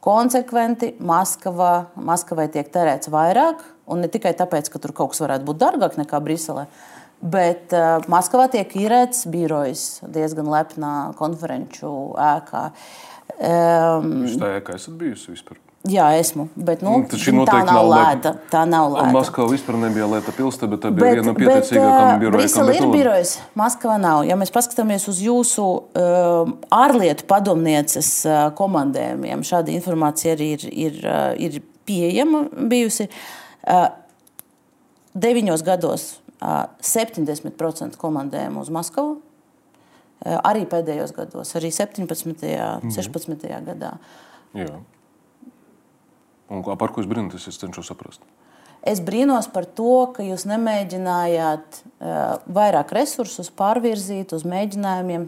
Konsekventi Maskavā, Maskavai tiek tērēts vairāk, un ne tikai tāpēc, ka tur kaut kas varētu būt dārgāk nekā Briselē, bet uh, Maskavā tiek īrēts birojs diezgan lepnā konferenču ēkā. Um, Jūs tā kā esat bijusi vispār? Jā, esmu. Bet, nu, nu, tā nav lēta. Tā nav lēta. Maskavā vispār nebija lēta pilsēta, bet tā bija bet, viena no pieticīgākajām birojām. Brisele ir birojas, Maskavā nav. Ja mēs paskatāmies uz jūsu uh, ārlietu padomnieces uh, komandējumiem, šāda informācija arī ir, ir, uh, ir pieejama bijusi. Uh, deviņos gados 70% komandējumu uz Maskavu Eh, arī pēdējos gados, arī 17. un 16. gadā. Jā. Un par ko es brīnos, es cenšos saprast. Es brīnos par to, ka jūs nemēģinājāt vairāk resursus pārvirzīt uz mēģinājumiem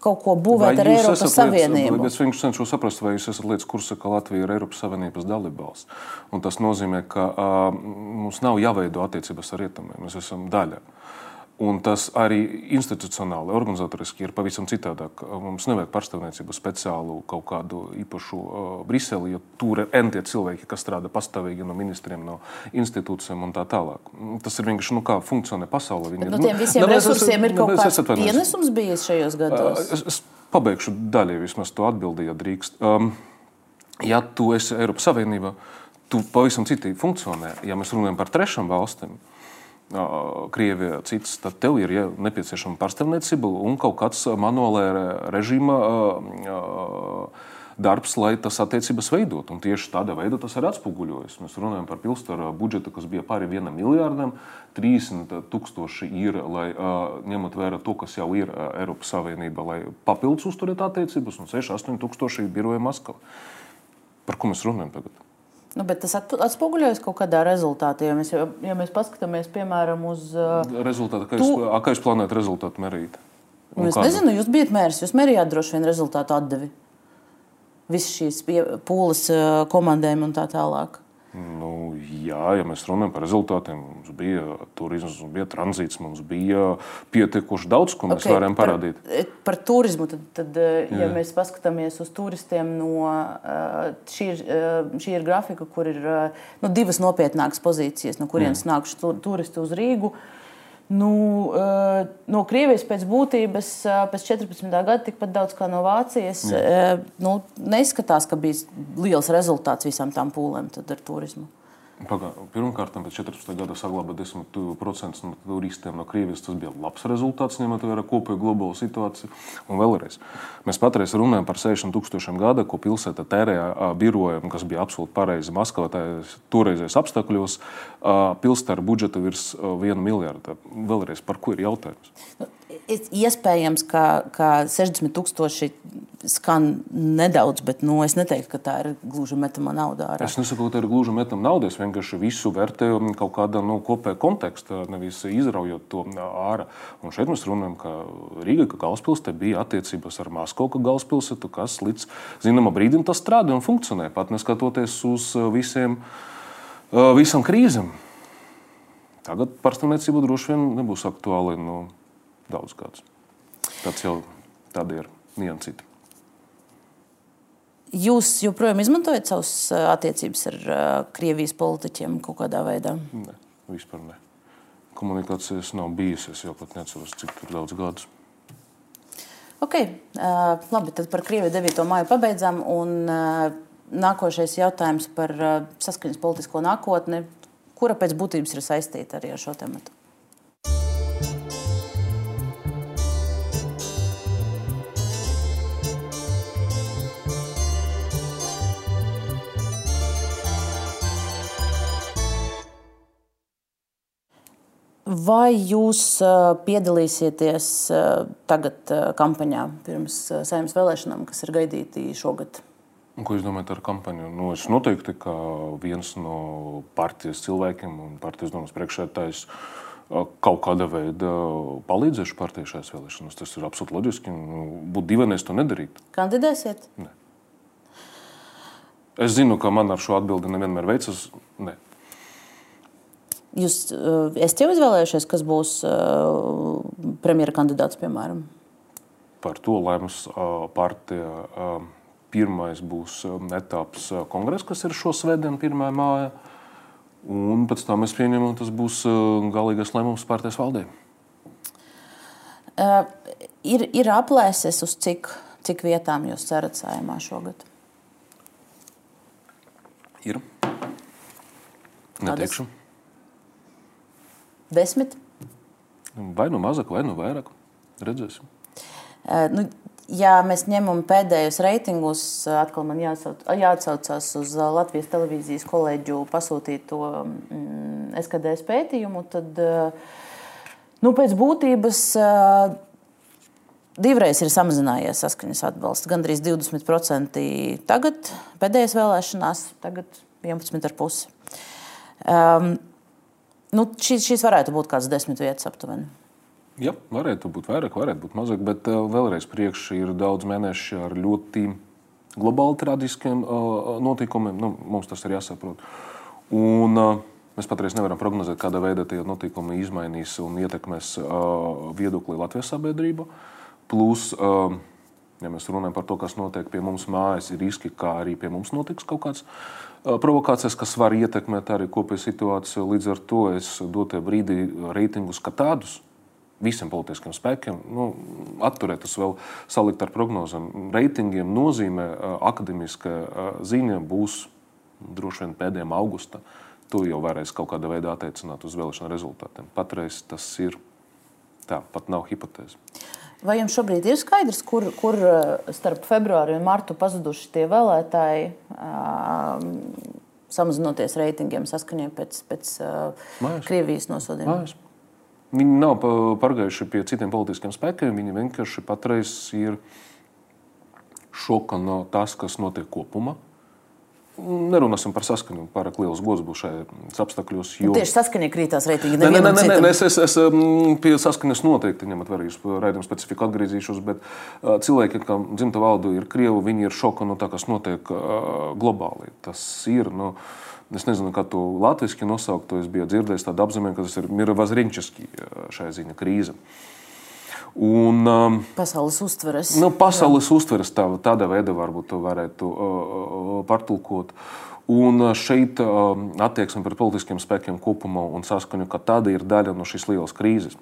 kaut ko būvēt ar Eiropas Savienību. Lietas, es vienkārši cenšos saprast, vai jūs esat lietas kursā, ka Latvija ir Eiropas Savienības dalībvalsts. Tas nozīmē, ka uh, mums nav jāveido attiecības ar rietumiem. Mēs esam daļa. Uh, Un tas arī institucionāli, organizatoriski ir pavisam citādāk. Mums nevajag pārstāvniecību speciālu kaut kādu īpašu uh, Briseli, jo tur ir entie cilvēki, kas strādā pastāvīgi no ministriem, no institūcijiem un tā tālāk. Tas ir vienkārši nu, kā funkcionē pasaule. Viņi, no tiem nu, visiem nu, resursiem ir kaut kāds pienesums bijis šajos gados? Uh, es, es pabeigšu daļai vismaz to atbildi, ja drīkst. Um, ja tu esi Eiropas Savienībā, tu pavisam citīgi funkcionē. Ja mēs runājam par trešām valstīm, Krievija, citas, tad tev ir ja, nepieciešama pārstāvniecība un kaut kāds manuālā režīma darbs, lai tas attiecības veidot. Un tieši tādā veidā tas arī atspoguļojas. Mēs runājam par pilsētu budžetu, kas bija pāri vienam miljardam. 30 tūkstoši ir, lai ņemot vērā to, kas jau ir Eiropas Savienība, lai papildus uzturētu attiecības, un 6-8 tūkstoši ir biroja Maskavā. Par ko mēs runājam tagad? Nu, bet tas atspoguļojas kaut kādā rezultātā. Ja mēs, ja mēs paskatāmies, piemēram, uz. Rezultātu, kā, tu... jūs, kā jūs plānojat rezultātu mērīt? Nu, es kādu? nezinu, jūs bijat mērs, jūs mērījāt droši vien rezultātu atdevi. Visas šīs pūles komandēm un tā tālāk. Nu, jā, ja mēs runājam par rezultātiem, mums bija turisms, mums bija tranzīts, mums bija pietiekoši daudz, ko mēs okay, varējām parādīt. Par, par turismu, tad, tad ja jā. mēs paskatāmies uz turistiem, no, šī, ir, šī ir grafika, kur ir nu, divas nopietnākas pozīcijas, no kurienes nāk turisti uz Rīgu. Nu, eh, no Krievijas pēc būtības eh, pēc 14. gada tikpat daudz kā no Vācijas. Jā. Eh, nu, neizskatās, ka bija liels rezultāts visām tām pūlēm ar turismu. Pagā, pirmkārt, pēc 14. gada saglabāt 10% no turistiem no Krievijas. Tas bija labs rezultāts, ņemot vērā kopējo globālo situāciju. Un vēlreiz, mēs patreiz runājam par 6000 gadu, ko pilsēta tērēja birojam, kas bija absolūti pareizi Maskavā, toreizējos apstākļos. Pilsēta ar budžetu virs 1 miljarda. Vēlreiz, par ko ir jautājums? Nu, iespējams, ka, ka 60 tūkstoši skan nedaudz, bet nu, es neteiktu, ka tā ir gluži metama nauda. Ārā. Es nesaku, ka tā ir gluži metama nauda. Es vienkārši visu vērtēju kaut kādā nu, kopējā kontekstā, nevis izraujot to ārā. Un šeit mēs runājam, ka Rīga, ka galvaspilsēta bija attiecības ar Maskavu, ka galvaspilsētu, kas līdz zināmam brīdim tas strādā un funkcionē, pat neskatoties uz visiem, visam krīzēm. Tagad pārstāvniecība droši vien nebūs aktuāla no nu, daudz gadus. Tas jau tāda ir niansīta. Jūs joprojām izmantojat savas attiecības ar Krievijas politiķiem kaut kādā veidā? Nē, vispār nē. Komunikācijas nav bijusi. Es jau pat neatceros, cik daudz gadus. Ok, uh, labi. Tad par Krieviju 9. māju pabeidzām. Un, uh, nākošais jautājums par uh, saskaņas politisko nākotni, kura pēc būtības ir saistīta arī ar šo tematu. Vai jūs piedalīsieties tagad kampaņā pirms saimnes vēlēšanām, kas ir gaidīti šogad? Ko jūs domājat ar kampaņu? Nu, es noteikti kā viens no partijas cilvēkiem un partijas domas priekšētājs kaut kādā veidā palīdzēšu partijai šajās vēlēšanās. Tas ir absolūti loģiski. Nu, būtu dīvaini, ja to nedarītu. Kandidēsiet? Nē. Es zinu, ka man ar šo atbildi nevienmēr veicas. Ne. Jūs uh, esat jau izvēlējušies, kas būs uh, premjera kandidāts, piemēram? Par to lēms uh, partija. Pirmais būs etaps kongress, kas ir šo svētdienu, 1. māja. Un pēc tam mēs pieņemam, tas būs galīgais lēmums partijas valdē. Uh, ir, ir aplēses, uz cik, cik vietām jūs cerat saimā šogad? Ir. Neteikšu. Kādas? Desmit? Vai nu mazāk, vai nu vairāk. Redzēsim. Uh, nu, ja mēs ņemam pēdējos reitingus, atkal man jāatsauc, jāatsaucās uz Latvijas televīzijas kolēģu pasūtīto mm, SKDS pētījumu, tad nu, pēc būtības divreiz ir samazinājies saskaņas atbalsts. Gan arī 20% tagad, pēdējās vēlēšanās, tagad 11,5%. Um, nu, šīs, šīs varētu būt kādas desmit vietas aptuveni. Jā, varētu būt vairāk, varētu būt mazāk, bet uh, vēlreiz priekšā ir daudz mēnešu ar ļoti globāli traģiskiem uh, notikumiem. Nu, mums tas ir jāsaprot. Un, uh, Mēs patreiz nevaram prognozēt, kādā veidā tie notikumi izmainīs un ietekmēs uh, viedokli Latvijas sabiedrībā. Plus, uh, ja mēs runājam par to, kas notiek pie mums mājās, ir riski, ka arī pie mums notiks kaut kāds uh, provokācijas, kas var ietekmēt arī kopēju situāciju. Līdz ar to es dotajā brīdī reitingus kā tādus visiem politiskiem spēkiem, nu, atturēties vēl salikt ar prognozēm. Reitingiem nozīmē akadēmiska ziņa būs droši vien pēdējiem augustam to jau varēs kaut kādā veidā attiecināt uz vēlēšanu rezultātiem. Patreiz tas ir tā, pat nav hipotēze. Vai jums šobrīd ir skaidrs, kur, kur eh, starp februāru un martu pazuduši tie vēlētāji, uh, samazinoties reitingiem saskaņā pēc, pēc uh, Krievijas nosodījuma? Viņi nav pārgājuši pie citiem politiskiem spēkiem. Viņi vienkārši patreiz ir šoka no tas, kas notiek kopumā. Nerunāsim par saskaņu. Pārāk liels gods būs šajos apstākļos. Jo... Tieši saskaņā krītās reitingi. Nē, nē, nē, nē, nē es, es, es pie saskaņas noteikti ņemat vērā. Jūs raidījuma specifiku atgriezīšos, bet uh, cilvēki, kam dzimta valoda ir krievi, viņi ir šokā no tā, kas notiek uh, globāli. Tas ir. Nu, Es nezinu, kā to latviešu nosaukt. To es biju dzirdējis tādu apzīmējumu, ka tas ir Mirovazrinčiski šai ziņa krīze. Un, um, pasaules uztveres. Nu, pasaules Jā. uztveres tā, tādā veidā varbūt varētu uh, pārtulkot. Un šeit uh, attieksme pret politiskiem spēkiem kopumā un saskaņu, ka tāda ir daļa no šīs lielas krīzes.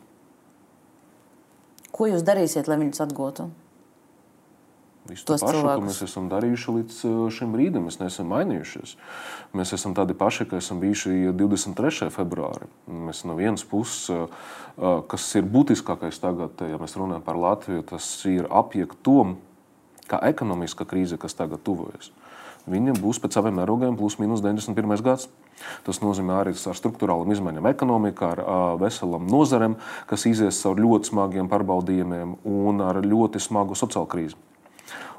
Ko jūs darīsiet, lai viņus atgūtu? Visu to pašu, cilvēkus. ko mēs esam darījuši līdz šim brīdim. Mēs neesam mainījušies. Mēs esam tādi paši, kā esam bijuši 23. februārī. Mēs no vienas puses, kas ir būtiskākais tagad, ja mēs runājam par Latviju, tas ir apiet tom, kā ekonomiska krīze, kas tagad tuvojas. Viņa būs pēc saviem mērogiem plus mīnus 91. gads. Tas nozīmē arī ar struktūrālām izmaiņām ekonomikā, ar veselām nozarēm, kas izies cauri ļoti smagiem pārbaudījumiem un ar ļoti smagu sociālo krīzi.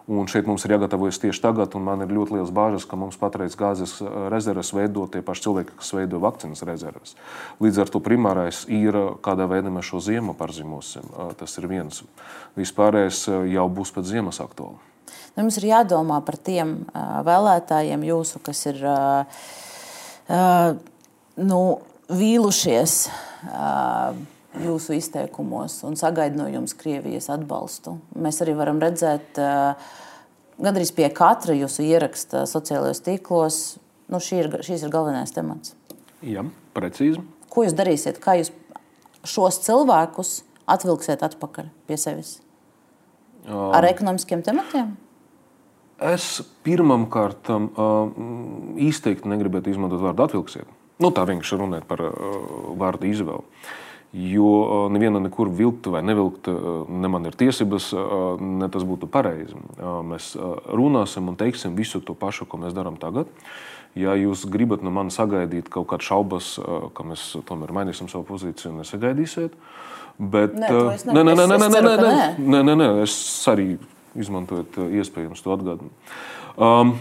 Un šeit mums ir jāgatavojas tieši tagad, un man ir ļoti liels bāžas, ka mums patreiz gāzes eh, rezerves veido tie paši cilvēki, kas veido vakcīnas rezerves. Līdz ar to primārais ir, eh, kādā veidā mēs šo ziemu pārzīmosim. Eh, tas ir viens. Vispārējais jau būs pēc ziemas aktuāli. Nu, mums ir jādomā par tiem vēlētājiem, jūsu, kas ir nu, vīlušies jūsu izteikumos un sagaida no jums Krievijas atbalstu. Mēs arī varam redzēt, gandrīz pie katra jūsu ieraksta sociālajos tīklos, nu, šī ir, šīs ir galvenais temats. Jā, precīzi. Ko jūs darīsiet? Kā jūs šos cilvēkus atvilksiet atpakaļ pie sevis? Ar ekonomiskiem tematiem? Es pirmām kārtām īstenībā negribētu izmantot vārdu atvilksiet. Nu, tā vienkārši runāt par vārdu izvēli. Jo neviena nekur vilkt vai nevilkt, ne man ir tiesības, ne tas būtu pareizi. Mēs runāsim un teiksim visu to pašu, ko mēs darām tagad. Ja jūs gribat no manis sagaidīt kaut kādas šaubas, ka mēs tomēr mainīsim savu pozīciju, nesagaidīsiet. Bet, nē, nē, nē, nē, nē, nē, nē, nē, nē, nē, nē, es arī izmantoju iespēju jums to atgādināt. Um,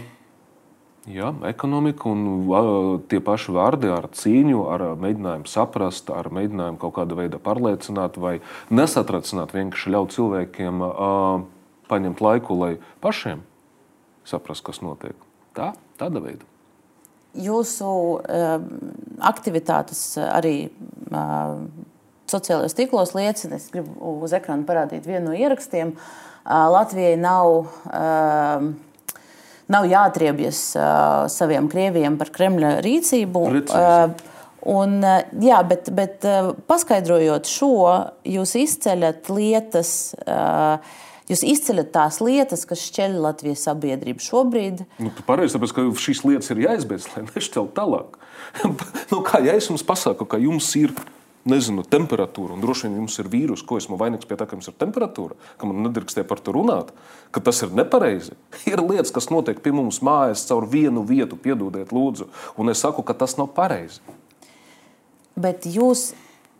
Ja, ekonomika un uh, tie paši vārdi ar cīņu, ar mēģinājumu saprast, ar mēģinājumu kaut kādā veidā pārliecināt vai nesatracināt, vienkārši ļaut cilvēkiem uh, paņemt laiku, lai pašiem saprastu, kas notiek. Tā, tāda veida. Jūsu uh, aktivitātes arī uh, sociālajos tīklos liecina, es gribu uz ekrāna parādīt vienu no ierakstiem. Uh, Latvijai nav. Uh, nav jāatriebjas uh, saviem krieviem par Kremļa rīcību. Precīzi. Un, jā, bet, bet paskaidrojot šo, jūs izceļat lietas, jūs izceļat tās lietas, kas šķeļ Latvijas sabiedrību šobrīd. Nu, pareizi, tāpēc, ka šīs lietas ir jāizbeidz, lai nešķelt tālāk. nu, kā ja es jums pasaku, ka jums ir nezinu, temperatūru, un droši vien jums ir vīrus, ko esmu vainīgs pie tā, ka jums ir temperatūra, ka man nedrīkstēja par to runāt, ka tas ir nepareizi. Ir lietas, kas notiek pie mums mājās caur vienu vietu, piedodiet, lūdzu, un es saku, ka tas nav pareizi. Bet jūs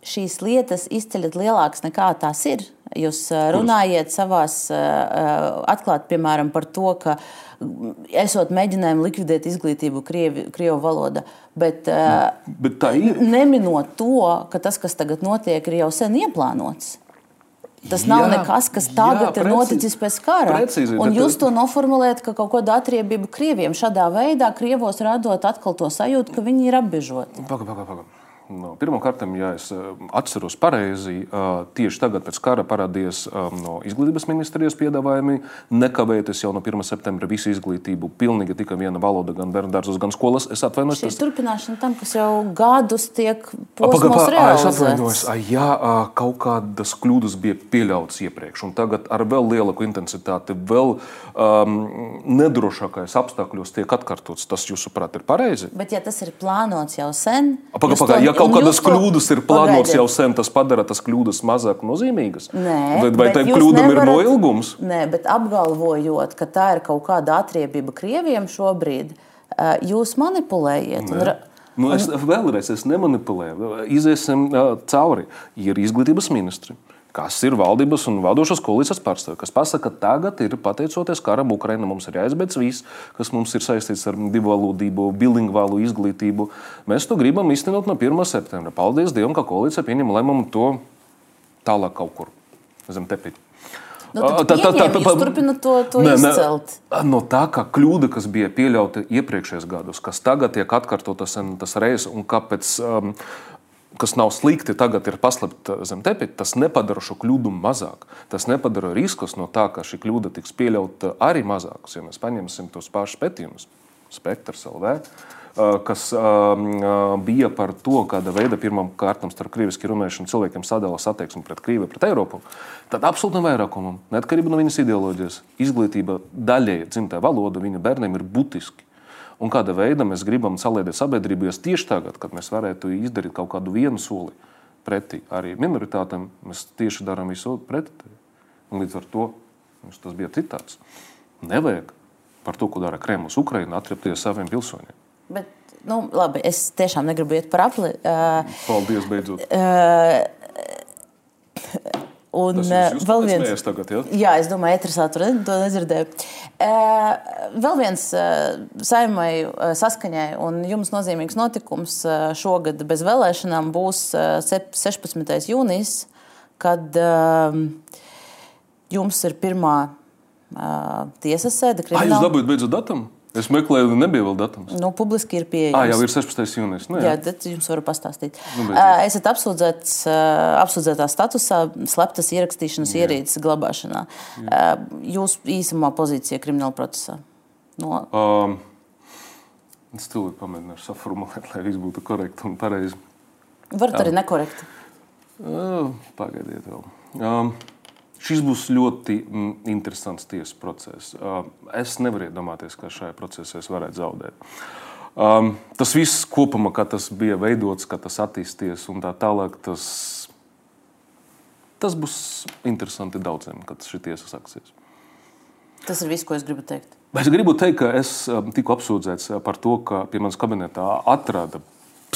šīs lietas izceļat lielākas nekā tās ir. Jūs runājat savās atklāti, piemēram, par to, ka esot mēģinājumi likvidēt izglītību Krievi, Krievu valodā, bet, bet tā ir. Neminot to, ka tas, kas tagad notiek, ir jau sen ieplānots. Tas nav jā, nekas, kas tagad jā, precīzi, ir noticis pēc kara. Precīzi, un jūs to noformulējat, ka kaut kāda atriebība Krieviem šādā veidā Krievos radot atkal to sajūtu, ka viņi ir apbežoti. Paga, paga, paga. No, Pirmkārt, ja es eh, atceros pareizi, eh, tieši tagad pēc kara parādījās eh, no izglītības ministrijas piedāvājumi nekavēties jau no 1. septembra visu izglītību. Pilnīgi tikai viena valoda, gan bērnu dārzos, gan skolas. Es atvainojos. Tas ir turpināšana tam, kas jau gadus tiek realizēts. Es atvainojos. Jā, kaut kādas kļūdas bija pieļautas iepriekš, un tagad ar vēl lielāku intensitāti, vēl um, nedrošākais apstākļos tiek atkārtots. Tas, jūsuprāt, ir pareizi? Bet ja tas ir plānots jau sen, paga, paga, kaut kādas kļūdas ir plānotas jau sen, tas padara tas kļūdas mazāk nozīmīgas. Nē, vai vai tai kļūdam nevarat, ir noilgums? Nē, bet apgalvojot, ka tā ir kaut kāda atriebība Krievijam šobrīd, jūs manipulējat. Nē. Nu, es vēlreiz es nemanipulēju. Iziesim uh, cauri. Ir izglītības ministri kas ir valdības un vadošās koalīcijas pārstāvji, kas pasaka, ka tagad ir pateicoties karam Ukrainā, mums ir jāizbeidz viss, kas mums ir saistīts ar divvalodību, bilingvālu izglītību. Mēs to gribam īstenot no 1. septembra. Paldies Dievam, ka koalīcija pieņem lēmumu to tālāk kaut kur zem tepiņa. Nu, tā, tā, tā, tā, turpināt to, to ne, izcelt. Ne, no tā, ka kļūda, kas bija pieļauta iepriekšējos gados, kas tagad tiek atkārtota tas reizes, un kāpēc um, kas nav slikti, tagad ir paslēpta zem tepiņa, tas nepadara šo kļūdu mazāk. Tas nepadara riskus no tā, ka šī kļūda tiks pieļauta arī mazākus. Ja mēs paņemsim tos pašus pētījumus, Spektrs LV, kas bija par to, kāda veida pirmām kārtām starp krieviski runājušiem cilvēkiem sadalās attieksme pret Krieviju, pret Eiropu, tad absolūtam vairākumam, neatkarībā no viņas ideoloģijas, izglītība daļēji dzimtajā valoda viņa bērniem ir būtiski un kāda veida mēs gribam saliedēt sabiedrību. Jo tieši tagad, kad mēs varētu izdarīt kaut kādu vienu soli pretī arī minoritātēm, mēs tieši darām visu pretī. Un līdz ar to tas bija citāds. Nevajag par to, ko dara Kremlis Ukraiņā, atriepties saviem pilsoņiem. Bet, nu, labi, es tiešām negribu iet par apli. Uh, Paldies, beidzot. Uh, Un Tas vēl viens. Tagad, ja? Jā, es domāju, etrisātori to nedzirdēju. Vēl viens saimai saskaņai un jums nozīmīgs notikums šogad bez vēlēšanām būs 16. jūnijas, kad jums ir pirmā tiesas sēde. Krimināla... Ai, jūs dabūjāt beidzot datumu? Es meklēju, nebija vēl datums. Nu, publiski ir pieejams. Ah, jau ir 16. jūnijas. Nu, jā, jā tad jums varu pastāstīt. Nu, uh, esat apsūdzēts uh, apsūdzētā statusā, sleptas ierakstīšanas jā. ierīces glabāšanā. Jā. Uh, jūs īsumā pozīcija krimināla procesā? No... Um, es tūlīt pamēģināšu saformulēt, lai viss būtu korekti un pareizi. Varat arī nekorekti. Uh, pagaidiet vēl. Um, Šis būs ļoti mm, interesants tiesas process. Es nevaru iedomāties, ka šajā procesā es varētu zaudēt. Um, tas viss kopumā, kā tas bija veidots, kā tas attīstīsies un tā tālāk, tas, tas būs interesanti daudziem, kad šī tiesa sāksies. Tas ir viss, ko es gribu teikt. Es gribu teikt, ka es tiku apsūdzēts par to, ka pie manas kabinetā atrada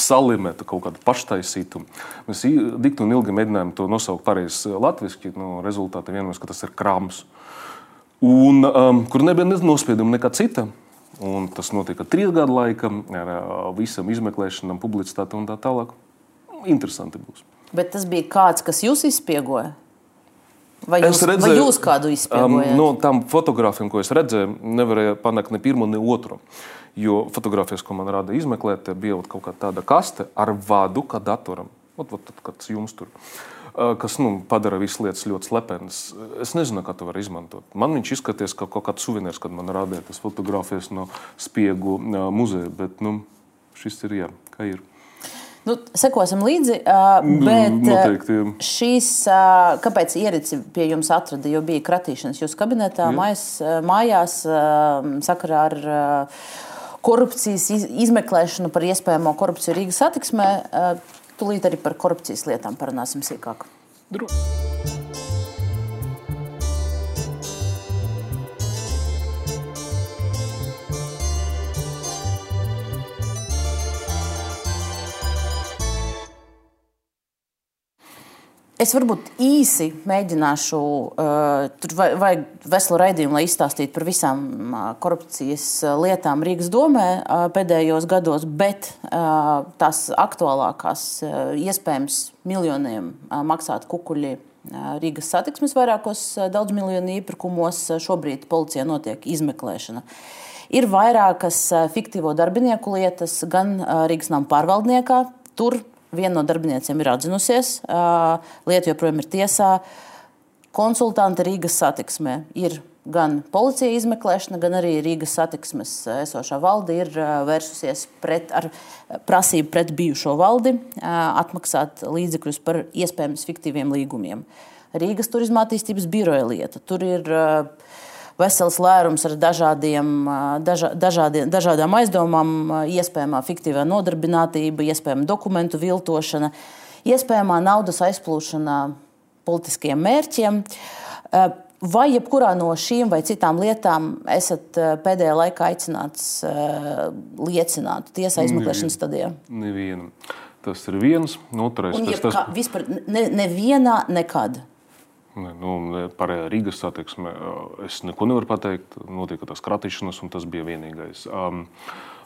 salimētu, kaut kādu paštaisītu. Mēs dikti un ilgi mēģinājām to nosaukt pareizi latviešu. No rezultātā vienojās, ka tas ir krāms. Un, um, kur nebija nospieduma nekā cita. Un tas notika trīs gadu laikā ar uh, visam izmeklēšanām, publicitāti un tā tālāk. Interesanti būs. Bet tas bija kāds, kas jūs izspiegoja? Vai jūs, redzēju, vai jūs kādu izspiegojāt? Um, no tām fotogrāfiem, ko es redzēju, nevarēju panākt ne pirmo, ne otru. Jo fotogrāfijas, ko man rada izmeklēt, bija kaut kāda tāda kaste ar vadu, kā datoram. Ot, ot, kāds jums tur kas nu, padara visas lietas ļoti slepenas. Es nezinu, kā to var izmantot. Man viņš izskatījās kā kaut kāds suvenīrs, kad man rādīja tas fotogrāfijas no spiegu muzeja. Bet nu, šis ir jā, kā ir. Nu, sekosim līdzi, bet Noteikti, jā. šīs, kāpēc ierīci pie jums atrada, jo bija kratīšanas jūsu kabinetā, mājas, mājās, sakarā ar korupcijas izmeklēšanu par iespējamo korupciju Rīgas satiksmē. Tūlīt arī par korupcijas lietām parunāsim sīkāk. Droši. Es varbūt īsi mēģināšu, uh, tur vajag veselu raidījumu, lai izstāstītu par visām uh, korupcijas lietām Rīgas domē uh, pēdējos gados, bet uh, tās aktuālākās, uh, iespējams, miljoniem uh, maksāt kukuļi Rīgas satiksmes vairākos daudzmiljonu iepirkumos. Šobrīd policijā notiek izmeklēšana. Ir vairākas fiktīvo darbinieku lietas, gan Rīgas nama pārvaldniekā. Tur Viena no darbiniecēm ir atzinusies, lieta joprojām ir tiesā. Konsultanti Rīgas satiksmē ir gan policija izmeklēšana, gan arī Rīgas satiksmes esošā valde ir vērsusies pret, ar prasību pret bijušo valdi atmaksāt līdzekļus par iespējams fiktīviem līgumiem. Rīgas turisma attīstības biroja lieta. Tur ir uh, vesels lērums ar dažādiem, daža, dažādiem, dažādām aizdomām, iespējamā fiktīvā nodarbinātība, iespējama dokumentu viltošana, iespējamā naudas aizplūšana politiskiem mērķiem. Vai jebkurā no šīm vai citām lietām esat pēdējā laikā aicināts liecināt tiesā izmeklēšanas stadijā? Nevienu. Tas ir viens, otrais. Un, tas, tas... Vispār ne, nevienā nekad. Nu, par Rīgas satiksmi es neko nevaru pateikt. Notika tas kratīšanas, un tas bija vienīgais. Um,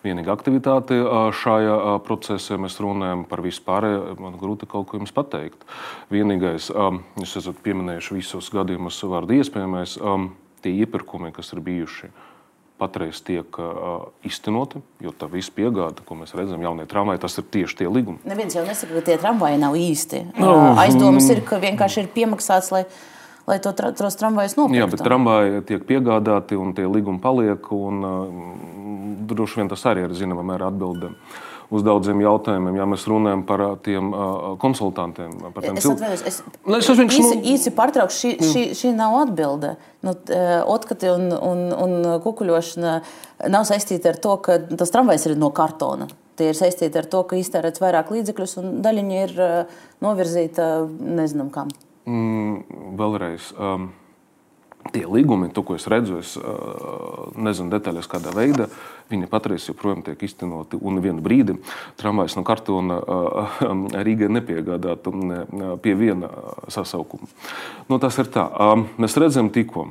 vienīgā aktivitāte šajā procesā. Mēs runājam par vispārējo. Man grūti kaut ko jums pateikt. Vienīgais, um, jūs esat pieminējuši visos gadījumos vārdu iespējamais, um, tie iepirkumi, kas ir bijuši. Patreiz tiek uh, iztenoti, jo tā visa piegāde, ko mēs redzam, jaunie tramvaji, tas ir tieši tie līgumi. Neviens jau nesaka, ka tie tramvaji nav īsti. No, Aizdomas ir, ka vienkārši ir piemaksāts, lai lai to tra tos tramvajus nopirktu. Jā, bet tramvaji tiek piegādāti un tie līgumi paliek. Un, uh, droši vien tas arī ir zināmā mērā atbildēm uz daudziem jautājumiem. Ja mēs runājam par tiem uh, konsultantiem, par tiem cilvēkiem, es, nu, es vienkārši īsi, nu... īsi pārtraukšu. Šī, mm. šī, šī nav atbilde. Nu, otkati un, un, un kukuļošana nav saistīta ar to, ka tas tramvajs ir no kartona. Tie ir saistīti ar to, ka iztērēts vairāk līdzekļus un daļiņa ir novirzīta nezinām kam. Mm, vēlreiz. Um, Tie līgumi, to, ko es redzu, es nezinu detaļās, kādā veidā viņi patreiz joprojām tiek iztenoti. Un vienu brīdi tramvajs no kartona Rīgai nepiegādātu ne, pie viena sasaukuma. Nu, tas ir tā. Mēs redzam tikko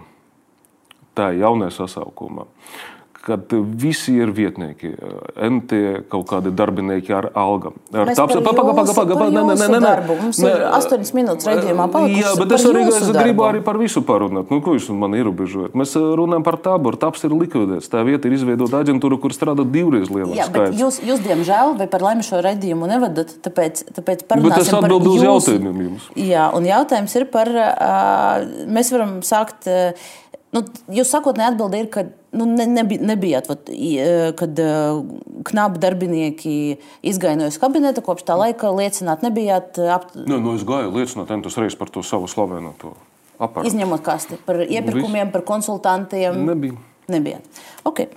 tā jaunajā sasaukumā. Uh, kad visi ir vietnieki, NT kaut kādi darbinieki ar algām. Ar pa, paga, paga, paga, paga, nē, nē, nē, nē. Mums ir 8 minūtes raidījumā palikušas. Jā, bet es arī es gribu arī par visu parunāt. Nu, ko jūs man ierobežojat? Mēs runājam par taboru. Taps ir likvidēts. Tā vieta ir izveidota aģentūra, kur strādā divreiz lielāks Jā, skaits. Jūs, jūs, diemžēl, vai par laimi šo raidījumu nevadat, tāpēc, tāpēc parunāsim bet es atbildu uz jautājumiem jums. Jā, un jautājums ir par, uh, mēs varam sākt. Uh, Nu, jūs sākotnēji atbildējāt, ir, ka nu, ne, nebi, nebijāt, vat, kad uh, knapi darbinieki izgāja no kabineta. Kopš tā laika liecināt, nebijāt. Ap... Nu, nu, es gāju liecināt, entus reizes par to savu slavenoto aparātu. Izņemot kasti par iepirkumiem, par konsultantiem. Nebija. Nebijāt. Okay.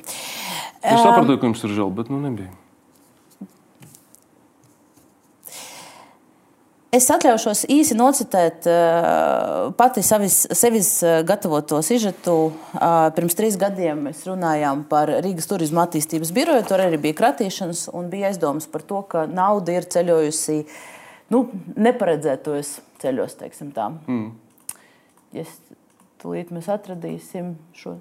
Es sapratu, ka jums ir žēl, bet nu nebija. Es atļaušos īsi nocitēt uh, pati savis, sevis uh, gatavoto sižetu. Uh, pirms trīs gadiem mēs runājām par Rīgas turisma attīstības biroju. Tur arī bija kratīšanas un bija aizdomas par to, ka nauda ir ceļojusi nu, neparedzētos ceļos. Mm. Ja tūlīt mēs atradīsim šo,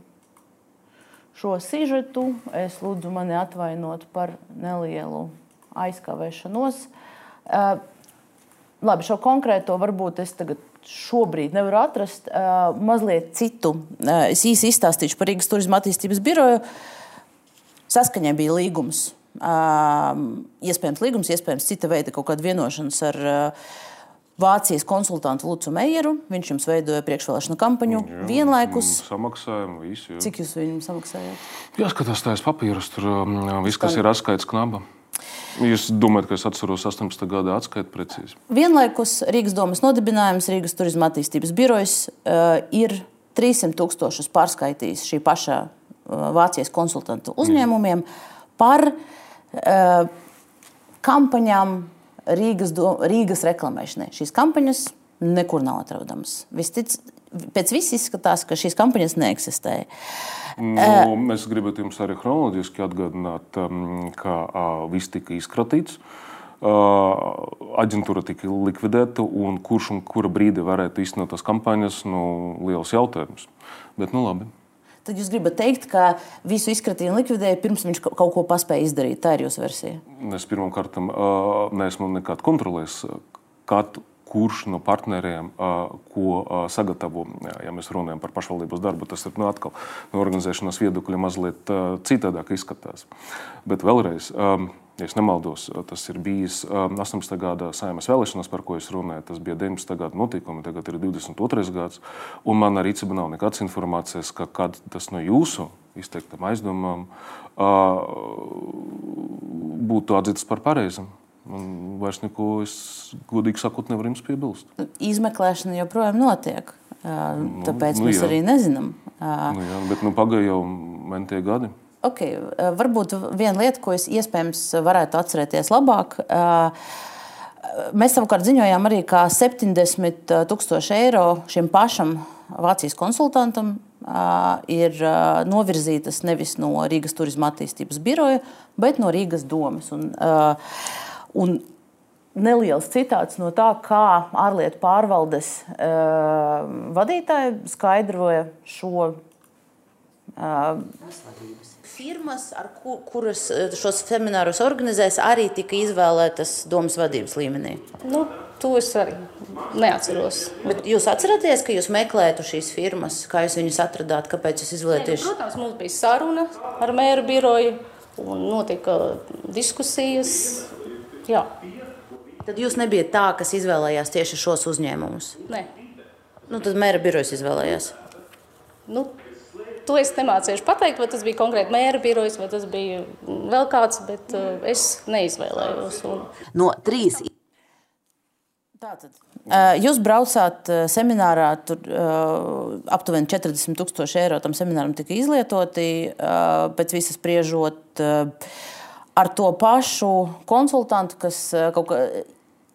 šo sižetu, es lūdzu mani atvainot par nelielu aizkavēšanos. Uh, Labi, šo konkrēto varbūt es tagad šobrīd nevaru atrast. Uh, mazliet citu. Uh, es īsi izstāstīšu par Rīgas turisma attīstības biroju. Saskaņai bija līgums. Uh, iespējams, līgums, iespējams, cita veida kaut kāda vienošanās ar uh, Vācijas konsultantu Lucu Meijeru. Viņš jums veidoja priekšvēlēšanu kampaņu. Jā, vienlaikus samaksājumu visu. Jā. Cik jūs viņam samaksājāt? Jāskatās tās papīrus, tur viss, kas ir atskaits knaba. Jūs domājat, ka es atceros 18. gada atskaitu precīzi? Vienlaikus Rīgas domas nodibinājums, Rīgas turisma attīstības birojas uh, ir 300 tūkstošus pārskaitījis šī paša uh, Vācijas konsultantu uzņēmumiem par uh, kampaņām Rīgas, do, Rīgas reklamēšanai. Šīs kampaņas nekur nav atrodamas. Vistic, pēc viss izskatās, ka šīs kampaņas neeksistē. Nu, mēs gribētu jums arī chronoloģiski atgādināt, um, ka viss tika izkratīts. aģentūra tika likvidēta, un kurš un kura brīdī varētu īstenot tās kampaņas, nu, liels jautājums. Bet, nu, labi. Tad jūs gribat teikt, ka visu izkratīja un likvidēja pirms viņš kaut ko paspēja izdarīt. Tā ir jūsu versija. Es pirmkārt neesmu nekad kontrolējis, kad kurš no partneriem ko sagatavo. Ja mēs runājam par pašvaldības darbu, tas ir nu, atkal no organizēšanas viedokļa mazliet citādāk izskatās. Bet vēlreiz. Ja es nemaldos, tas ir bijis 18. gada saimnes vēlēšanas, par ko es runāju. Tas bija 19. gada notikumi, tagad ir 22. gads. Un man arī rīcībā nav nekādas informācijas, ka tas no jūsu izteiktam aizdomām būtu atzīts par pareizu. Man vairs neko, es godīgi sakot, nevaru jums piebilst. Izmeklēšana joprojām notiek. Nu, tāpēc nu, mēs jā. arī nezinām. Nu, jā, bet nu, pagāja jau mentie gadi. Okay. Varbūt viena lieta, ko es iespējams varētu atcerēties labāk. Mēs savukārt ziņojām arī, ka 70 tūkstoši eiro šim pašam Vācijas konsultantam ir novirzītas nevis no Rīgas turisma attīstības biroja, bet no Rīgas domas. Un, Un neliels citāts no tā, kā ārlietu pārvaldes uh, vadītāji skaidroja šo. Uh, Firmas, ar ku, kuras šos seminārus organizēs, arī tika izvēlētas domas vadības līmenī. Nu, to es arī neatceros. Bet jūs atceraties, ka jūs meklējāt šīs firmas, kā jūs viņus atradāt, kāpēc jūs izvēlēties? Protams, mums bija saruna ar mēru biroju un notika diskusijas Jā. Tad jūs nebijat tā, kas izvēlējās tieši šos uzņēmumus? Nē. Nu, tad mēra birojas izvēlējās. Nu, to es nemācīšu pateikt, vai tas bija konkrēti mēra birojas, vai tas bija vēl kāds, bet uh, es neizvēlējos. Un... No trīs. Tātad. Uh, jūs braucāt uh, seminārā, tur uh, aptuveni 40 tūkstoši eiro tam semināram tika izlietoti. Pēc visas spriežot, ar to pašu konsultantu, kas eh, kaut kā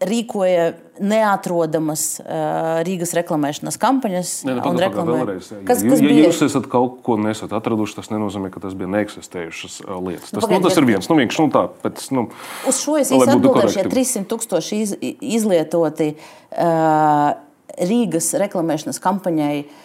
rīkoja neatrodamas uh, Rīgas reklamēšanas kampaņas. Nē, ne, reklamē... vēlreiz, ja, kas, kas ja, ja jūs esat kaut ko nesat atraduši, tas nenozīmē, ka tas bija neeksistējušas uh, lietas. Tas, nu, pagaid, nu, tas ir viens. Nu, vienkārši, nu, tā, pēc, nu, Uz šo es īsti atbildēšu, ja 300 tūkstoši iz, izlietoti uh, Rīgas reklamēšanas kampaņai. Uh,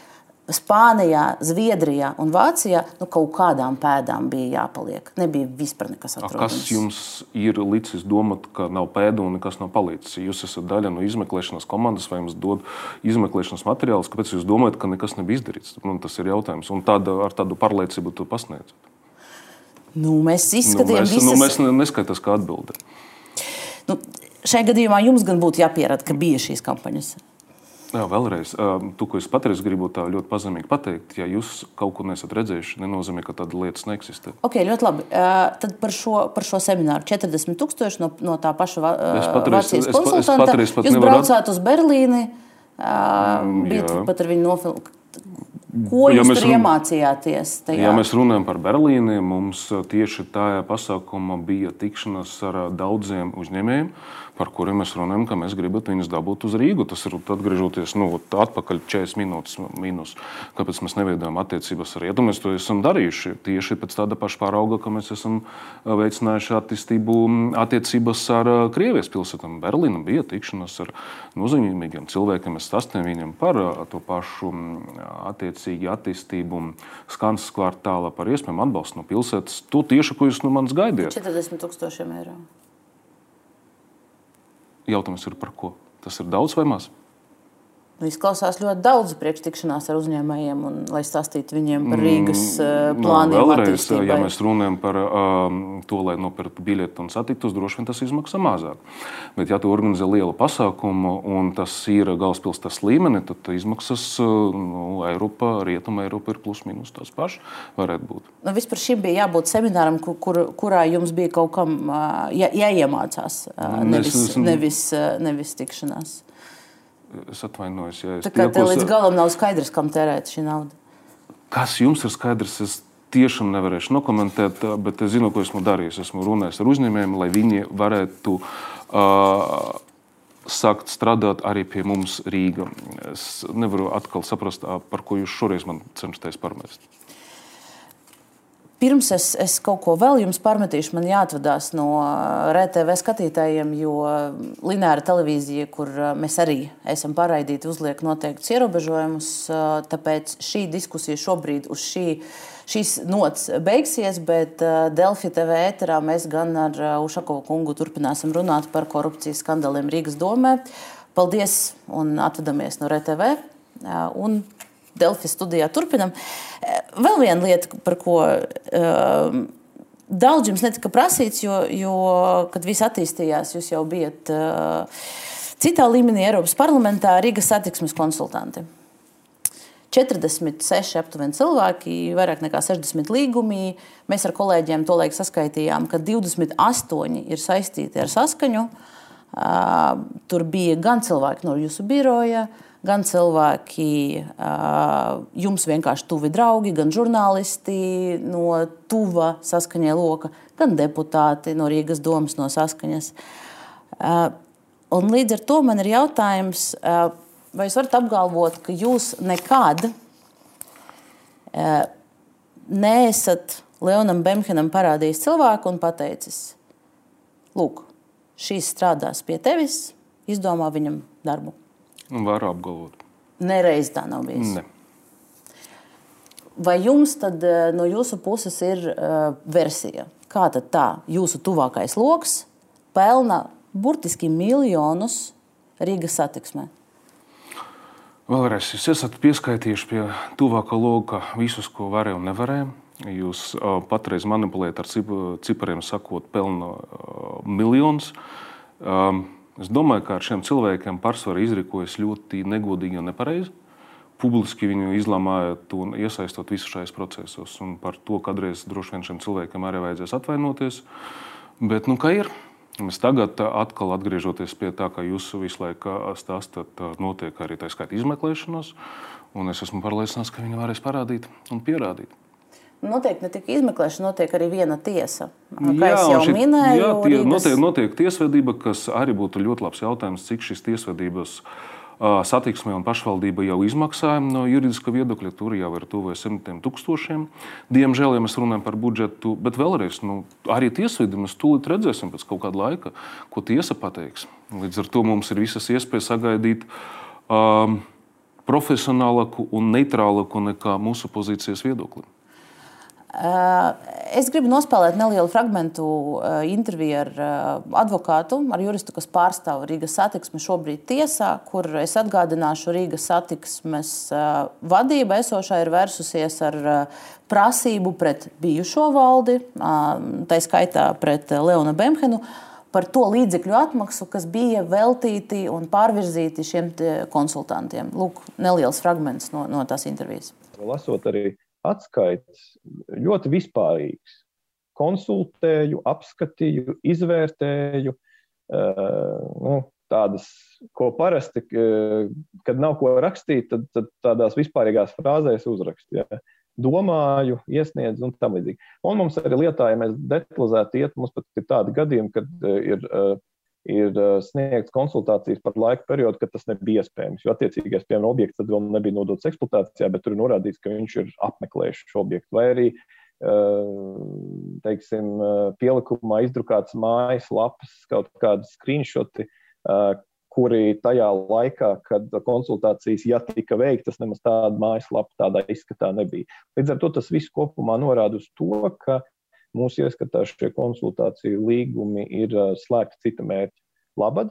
Spānijā, Zviedrijā un Vācijā nu, kaut kādām pēdām bija jāpaliek. Nebija vispār nekas atrodams. Kas jums ir licis domāt, ka nav pēdu un nekas nav palicis? Jūs esat daļa no izmeklēšanas komandas, vai jums dod izmeklēšanas materiālus, kāpēc jūs domājat, ka nekas nebija izdarīts? Nu, tas ir jautājums. Un tāda, ar tādu pārliecību to pasniedzat. Nu, mēs izskatījām, nu, mēs, visas... nu, mēs neskaitām kā atbildi. Nu, šajā gadījumā jums gan būtu jāpierāda, ka bija šīs kampaņas. Jā, vēlreiz, to, ko es patreiz gribu tā ļoti pazemīgi pateikt, ja jūs kaut ko nesat redzējuši, nenozīmē, ka tāda lietas neeksistē. Ok, ļoti labi. Tad par šo, par šo semināru 40 tūkstoši no, no tā paša Vācijas konsultanta. Es, es, es jūs braucāt uz Berlīni, mm, bijat pat ar viņu nofilmēt. Ko ja jūs tur iemācījāties? Tajā? Ja mēs runājam par Berlīni, mums tieši tajā pasākumā bija tikšanās ar daudziem uzņēmējiem par kuriem mēs runājam, ka mēs gribam viņus dabūt uz Rīgu. Tas ir atgriežoties nu, atpakaļ 40 minūtes minus. Kāpēc mēs neveidojam attiecības ar rietumu? Mēs to esam darījuši tieši pēc tāda paša parauga, ka mēs esam veicinājuši attīstību attiecības ar Krievijas pilsētām. Berlīna bija tikšanās ar nozīmīgiem cilvēkiem. Mēs stāstījām viņiem par to pašu attiecīgi attīstību Skansas kvartālā, par iespējamu atbalstu no pilsētas. To tieši, ko jūs no manis gaidījāt. 40 tūkstošiem eiro. Jautājums ir par ko? Tas ir daudz vai maz? Nu, izklausās ļoti daudz priekštikšanās ar uzņēmējiem, un, lai stāstītu viņiem par Rīgas uh, plāniem. Nu, vēlreiz, ja mēs runājam par um, to, lai nopirktu biļeti un satiktos, droši vien tas izmaksā mazāk. Bet, ja tu organizē lielu pasākumu un tas ir galvaspilsētas līmenī, tad izmaksas nu, Eiropā, Rietuma Eiropa ir plus mīnus tās pašas. Varētu būt. Nu, vispār šim bija jābūt semināram, kur, kur, kurā jums bija kaut kam jā, jāiemācās, nevis, es, nevis, nevis tikšanās. Es atvainojos, ja es tā kā tev līdz galam nav skaidrs, kam tērēt šī nauda. Kas jums ir skaidrs? Es tiešām nevarēšu nokomentēt, bet es zinu, ko esmu darījis. Esmu runājis ar uzņēmējiem, lai viņi varētu uh, sākt strādāt arī pie mums Rīgā. Es nevaru atkal saprast, par ko jūs šoreiz man cenšaties parmest. Pirms es, es kaut ko vēl jums pārmetīšu, man jāatvadās no RTV skatītājiem, jo lineāra televīzija, kur mēs arī esam pārraidīti, uzliek noteiktus ierobežojumus. Tāpēc šī diskusija šobrīd uz šī, šīs nots beigsies, bet Delfi TV ēterā mēs gan ar Ušakovu kungu turpināsim runāt par korupcijas skandaliem Rīgas domē. Paldies un atvadamies no RTV. Un Delfi studijā turpinam. Eh, vēl viena lieta, par ko uh, daudz jums netika prasīts, jo, jo kad viss attīstījās, jūs jau bijat uh, citā līmenī Eiropas parlamentā, Rīgas satiksmes konsultanti. 46 aptuveni cilvēki, vairāk nekā 60 līgumi. Mēs ar kolēģiem to laiku saskaitījām, ka 28 ir saistīti ar saskaņu. Uh, tur bija gan cilvēki no jūsu biroja, uh, gan cilvēki, jums vienkārši tuvi draugi, gan žurnālisti no tuva saskaņai loka, gan deputāti no Rīgas domas no saskaņas. Un līdz ar to man ir jautājums, vai jūs varat apgalvot, ka jūs nekad neesat Leonam Bemhenam parādījis cilvēku un pateicis, lūk, šīs strādās pie tevis, izdomā viņam darbu. Varu apgalvot. Nereiz tā nav bijis. Ne. Vai jums tad eh, no jūsu puses ir uh, versija, kā tad tā jūsu tuvākais lokus pelna burtiski miljonus Rīgas satiksmē? Vēlreiz jūs esat pieskaitījuši pie tuvākā loka visus, ko varēja un nevarēja. Jūs uh, patreiz manipulējat ar cipariem, sakot, pelna uh, miljonus. Um, Es domāju, ka ar šiem cilvēkiem pārsvarā izrīkojas ļoti negodīgi un nepareizi. Publiski viņu izlamājot un iesaistot visus šajos procesos. Un par to kādreiz droši vien šiem cilvēkiem arī vajadzēs atvainoties. Bet, nu, kā ir? Mēs tagad, atkal atgriežoties pie tā, kā jūs visu laiku stāstāt, notiek arī tā skaita izmeklēšanas. Un es esmu pārliecināts, ka viņi varēs parādīt un pierādīt. Notiek ne tikai izmeklēšana, notiek arī viena tiesa. Kā jā, jau šit, minēju, jā, tie, Rīgas... notiek, notiek tiesvedība, kas arī būtu ļoti labs jautājums, cik šis tiesvedības uh, satiksme un pašvaldība jau izmaksāja no juridiska viedokļa. Tur jau ir tuvu simtiem tūkstošiem. Diemžēl, ja mēs runājam par budžetu, bet vēlreiz, nu, arī tiesvedību mēs tūlīt redzēsim pēc kaut kāda laika, ko tiesa pateiks. Līdz ar to mums ir visas iespējas sagaidīt. Um, profesionālāku un neitrālāku nekā mūsu pozīcijas viedokli. Es gribu nospēlēt nelielu fragment interviju ar advokātu, ar juristu, kas pārstāv Rīgas satiksmi šobrīd tiesā, kur es atgādināšu, Rīgas satiksmes vadība esošā ir vērsusies ar prasību pret bijušo valdi, tā skaitā pret Leonu Bemhenu, par to līdzekļu atmaksu, kas bija veltīti un pārvirzīti šiem konsultantiem. Lūk, neliels fragments no, no tās intervijas. Lasot arī atskaites ļoti vispārīgs. Konsultēju, apskatīju, izvērtēju. Uh, nu, tādas, ko parasti, kad nav ko rakstīt, tad, tad tādās vispārīgās frāzēs uzrakst. Ja. Domāju, iesniedzu un tam līdzīgi. Un mums arī lietā, ja mēs detalizēti iet, mums pat ir tādi gadījumi, kad ir uh, ir sniegts konsultācijas par laika periodu, kad tas nebija iespējams. Jo attiecīgais piemēram, objekts tad vēl nebija nodots eksploatācijā, bet tur ir norādīts, ka viņš ir apmeklējis šo objektu. Vai arī teiksim, pielikumā izdrukāts mājas lapas, kaut kādi screenshoti, kuri tajā laikā, kad konsultācijas ja tika veiktas, nemaz tāda mājaslapa tādā izskatā nebija. Līdz ar to tas viss kopumā norāda uz to, ka Mūsu ieskatā šie konsultāciju līgumi ir slēgti cita mērķa labad.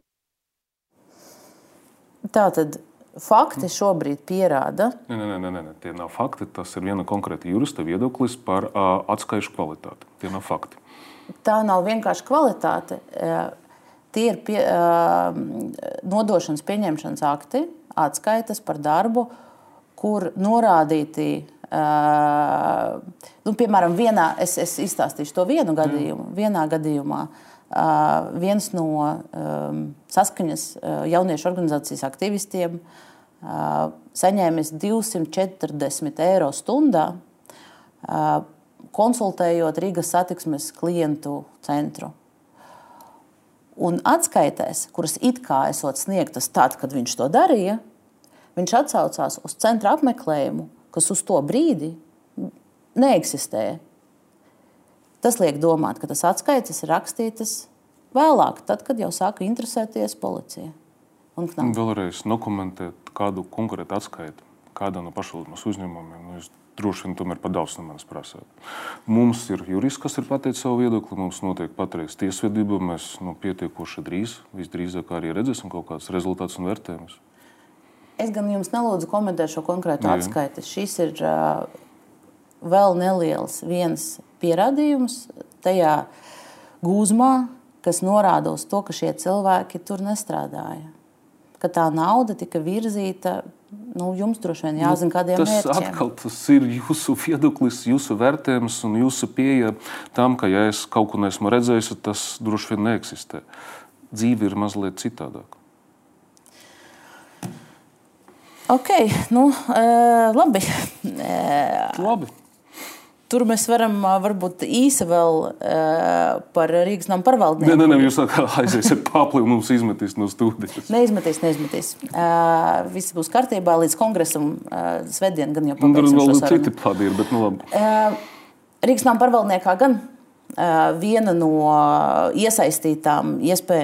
Tātad fakti šobrīd pierāda. Nē, nē, nē, nē, tie nav fakti. Tas ir viena konkrēta jurista viedoklis par uh, atskaišu kvalitāti. Tie nav fakti. Tā nav vienkārši kvalitāte. Tie ir pie, uh, nodošanas pieņemšanas akti, atskaitas par darbu, kur norādīti Uh, nu, piemēram, vienā, es, es izstāstīšu to vienu gadījumu. Vienā gadījumā uh, viens no um, saskaņas uh, jauniešu organizācijas aktivistiem uh, saņēmis 240 eiro stundā, uh, konsultējot Rīgas satiksmes klientu centru. Un atskaitēs, kuras it kā esot sniegtas tad, kad viņš to darīja, viņš atsaucās uz centra apmeklējumu kas uz to brīdi neeksistē. Tas liek domāt, ka tas atskaites ir rakstītas vēlāk, tad, kad jau sāka interesēties policija. Vēlreiz dokumentēt kādu konkrētu atskaiti kādā no pašvaldības uzņēmumiem. Nu, jūs droši vien tomēr par daudz no manis prasāt. Mums ir jurists, kas ir pateicis savu viedokli, mums notiek patreiz tiesvedība. Mēs nu, pietiekoši drīz, visdrīzāk arī redzēsim kaut kādus rezultātus un vērtējumus. Es gan jums nelūdzu komentēt šo konkrēto atskaiti. Šis ir uh, vēl neliels viens pierādījums tajā gūzmā, kas norāda uz to, ka šie cilvēki tur nestrādāja. Ka tā nauda tika virzīta Nu, jums droši vien jāzina, kādiem nu, tas mērķiem. Atkal, tas ir jūsu viedoklis, jūsu vērtējums un jūsu pieeja tam, ka, ja es kaut ko neesmu redzējis, tas droši vien neeksistē. Dzīve ir mazliet citādāka. Ok, nu, labi. labi. Tur mēs varam varbūt īsi vēl par Rīgas nama pārvaldnieku. Nē, nē, nē jūs aiziesiet pāri un mums izmetīs no studijas. Neizmetīs, neizmetīs. Viss būs kārtībā līdz kongresam. Svētdien gan jau pabeigsim. Tur vēl citi plādi ir, bet nu labi. Rīgas nama pārvaldniekā gan viena no iesaistītām iespē,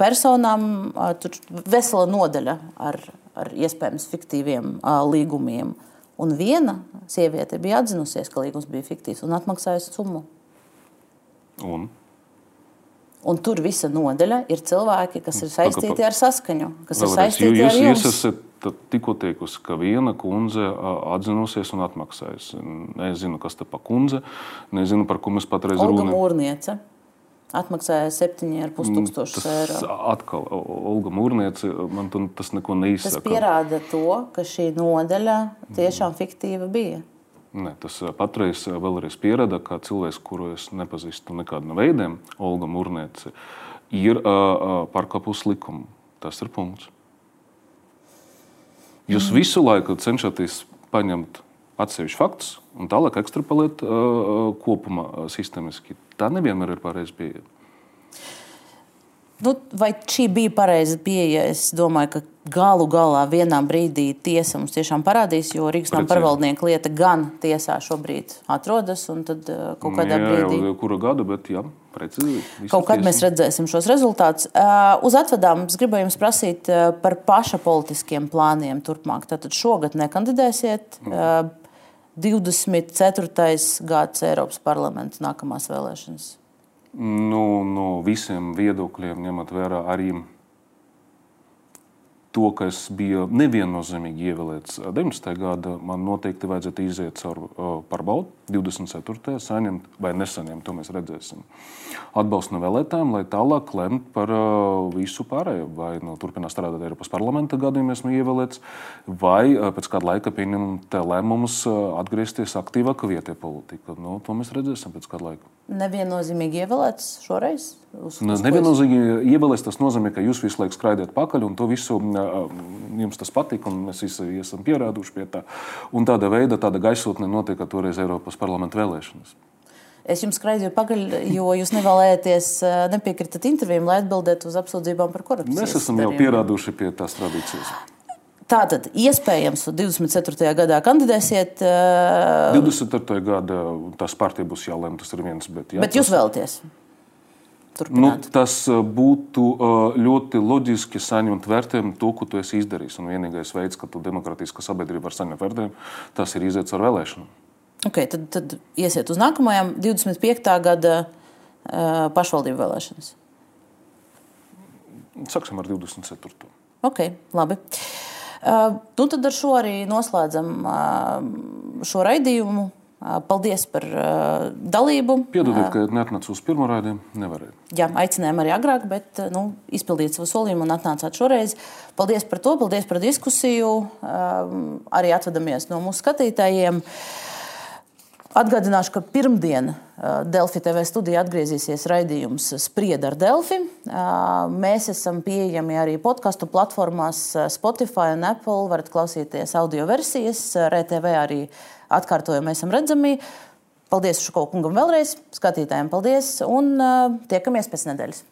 personām, tur vesela nodaļa ar, ar iespējams fiktīviem uh, līgumiem. Un viena sieviete bija atzinusies, ka līgums bija fiktīvs un atmaksājusi summu. Un? Un tur visa nodaļa ir cilvēki, kas ir saistīti ar saskaņu, kas Vēlreiz, ir saistīti jūs, ar jums. Jūs esat tikko teikusi, ka viena kundze atzinusies un atmaksājusi. Nezinu, kas te pa kundze, nezinu, par ko mēs patreiz runājam. Olga Mūrniece atmaksāja 7,5 mm, tūkstošus eiro. Atkal, Olga Mūrniece, man tas neko neizsaka. Tas pierāda to, ka šī nodaļa tiešām fiktīva bija. Ne, tas patreiz vēlreiz pierāda, ka cilvēks, kuru es nepazīstu nekādu no veidiem, Olga Mūrniece, ir uh, pārkāpus likumu. Tas ir punkts. Jūs mm. visu laiku cenšaties paņemt atsevišķus faktus un tālāk ekstrapolēt uh, kopumā sistēmiski. Tā nevienmēr ir pareiza pieeja. Nu, vai šī bija pareiza pieeja? Es domāju, ka galu galā vienā brīdī tiesa mums tiešām parādīs, jo Rīgas nama pārvaldnieka lieta gan tiesā šobrīd atrodas, un tad kaut kādā jā, brīdī. Jā, kura gada, bet jā. Precīzi, Kaut kad tiesa. mēs redzēsim šos rezultātus. Uz atvedām es gribēju jums prasīt par paša politiskiem plāniem turpmāk. Tātad šogad nekandidēsiet. Uh, 24. gads Eiropas parlamenta nākamās vēlēšanas? Nu, no visiem viedokļiem, ņemot vērā arī to, ka es biju neviennozīmīgi ievēlēts 19. gada, man noteikti vajadzētu iziet caur pārbaudu 24. saņemt vai nesaņemt, to mēs redzēsim. Atbalstu no vēlētājiem, lai tālāk lemt par visu pārējo. Vai nu, turpināt strādāt Eiropas parlamenta gadījumā, esmu ievēlēts, vai pēc kāda laika pieņemt lēmumus atgriezties aktīvākā vietā politikā. Nu, to mēs redzēsim pēc kāda laika. Neviennozīmīgi ievēlēts šoreiz? Uz, uz Neviennozīmīgi ievēlēts tas nozīmē, ka jūs visu laiku skraidiet pakaļ, un to visu jums tas patīk, un mēs visi esam pierāduši pie tā. Un tāda veida, tāda gaisotne notiek toreiz Eiropas parlamenta vēlēšanas. Es jums skraidīju pagaļ, jo jūs nevēlējāties, nepiekritat intervijām, lai atbildētu uz apsūdzībām par korupciju. Mēs esam jau pierāduši pie tās tradīcijas. Tātad, iespējams, 24. gadā kandidēsiet. Uh... 24. gadā tas partija būs jālem, tas ir viens. Bet, jā, bet jūs tas... vēlaties? Nu, tas būtu ļoti loģiski saņemt vērtējumu to, ko tu esi izdarījis. Un vienīgais veids, kā tu demokrātiskā sabiedrība var saņemt vērtējumu, tas ir iziet ar vēlēšanām. Okay, tad, tad iesiet uz nākamajām 25. gada uh, pašvaldību vēlēšanas. Sāksim ar 24. Ok, labi. Uh, nu tad ar šo arī noslēdzam uh, šo raidījumu. Paldies par uh, dalību. Piedodiet, ka neatnācu uz pirmo raidījumu. Nevarēju. Jā, aicinājām arī agrāk, bet nu, izpildījāt savu solījumu un atnācāt šoreiz. Paldies par to, paldies par diskusiju. Um, arī atvedamies no mūsu skatītājiem. Atgādināšu, ka pirmdien Delfi TV studijā atgriezīsies raidījums Sprieda ar Delfi. Mēs esam pieejami arī podkāstu platformās Spotify un Apple. Varat klausīties audio versijas, RTV arī atkārtojumi esam redzami. Paldies Šuko kungam vēlreiz, skatītājiem paldies un uh, tiekamies pēc nedēļas.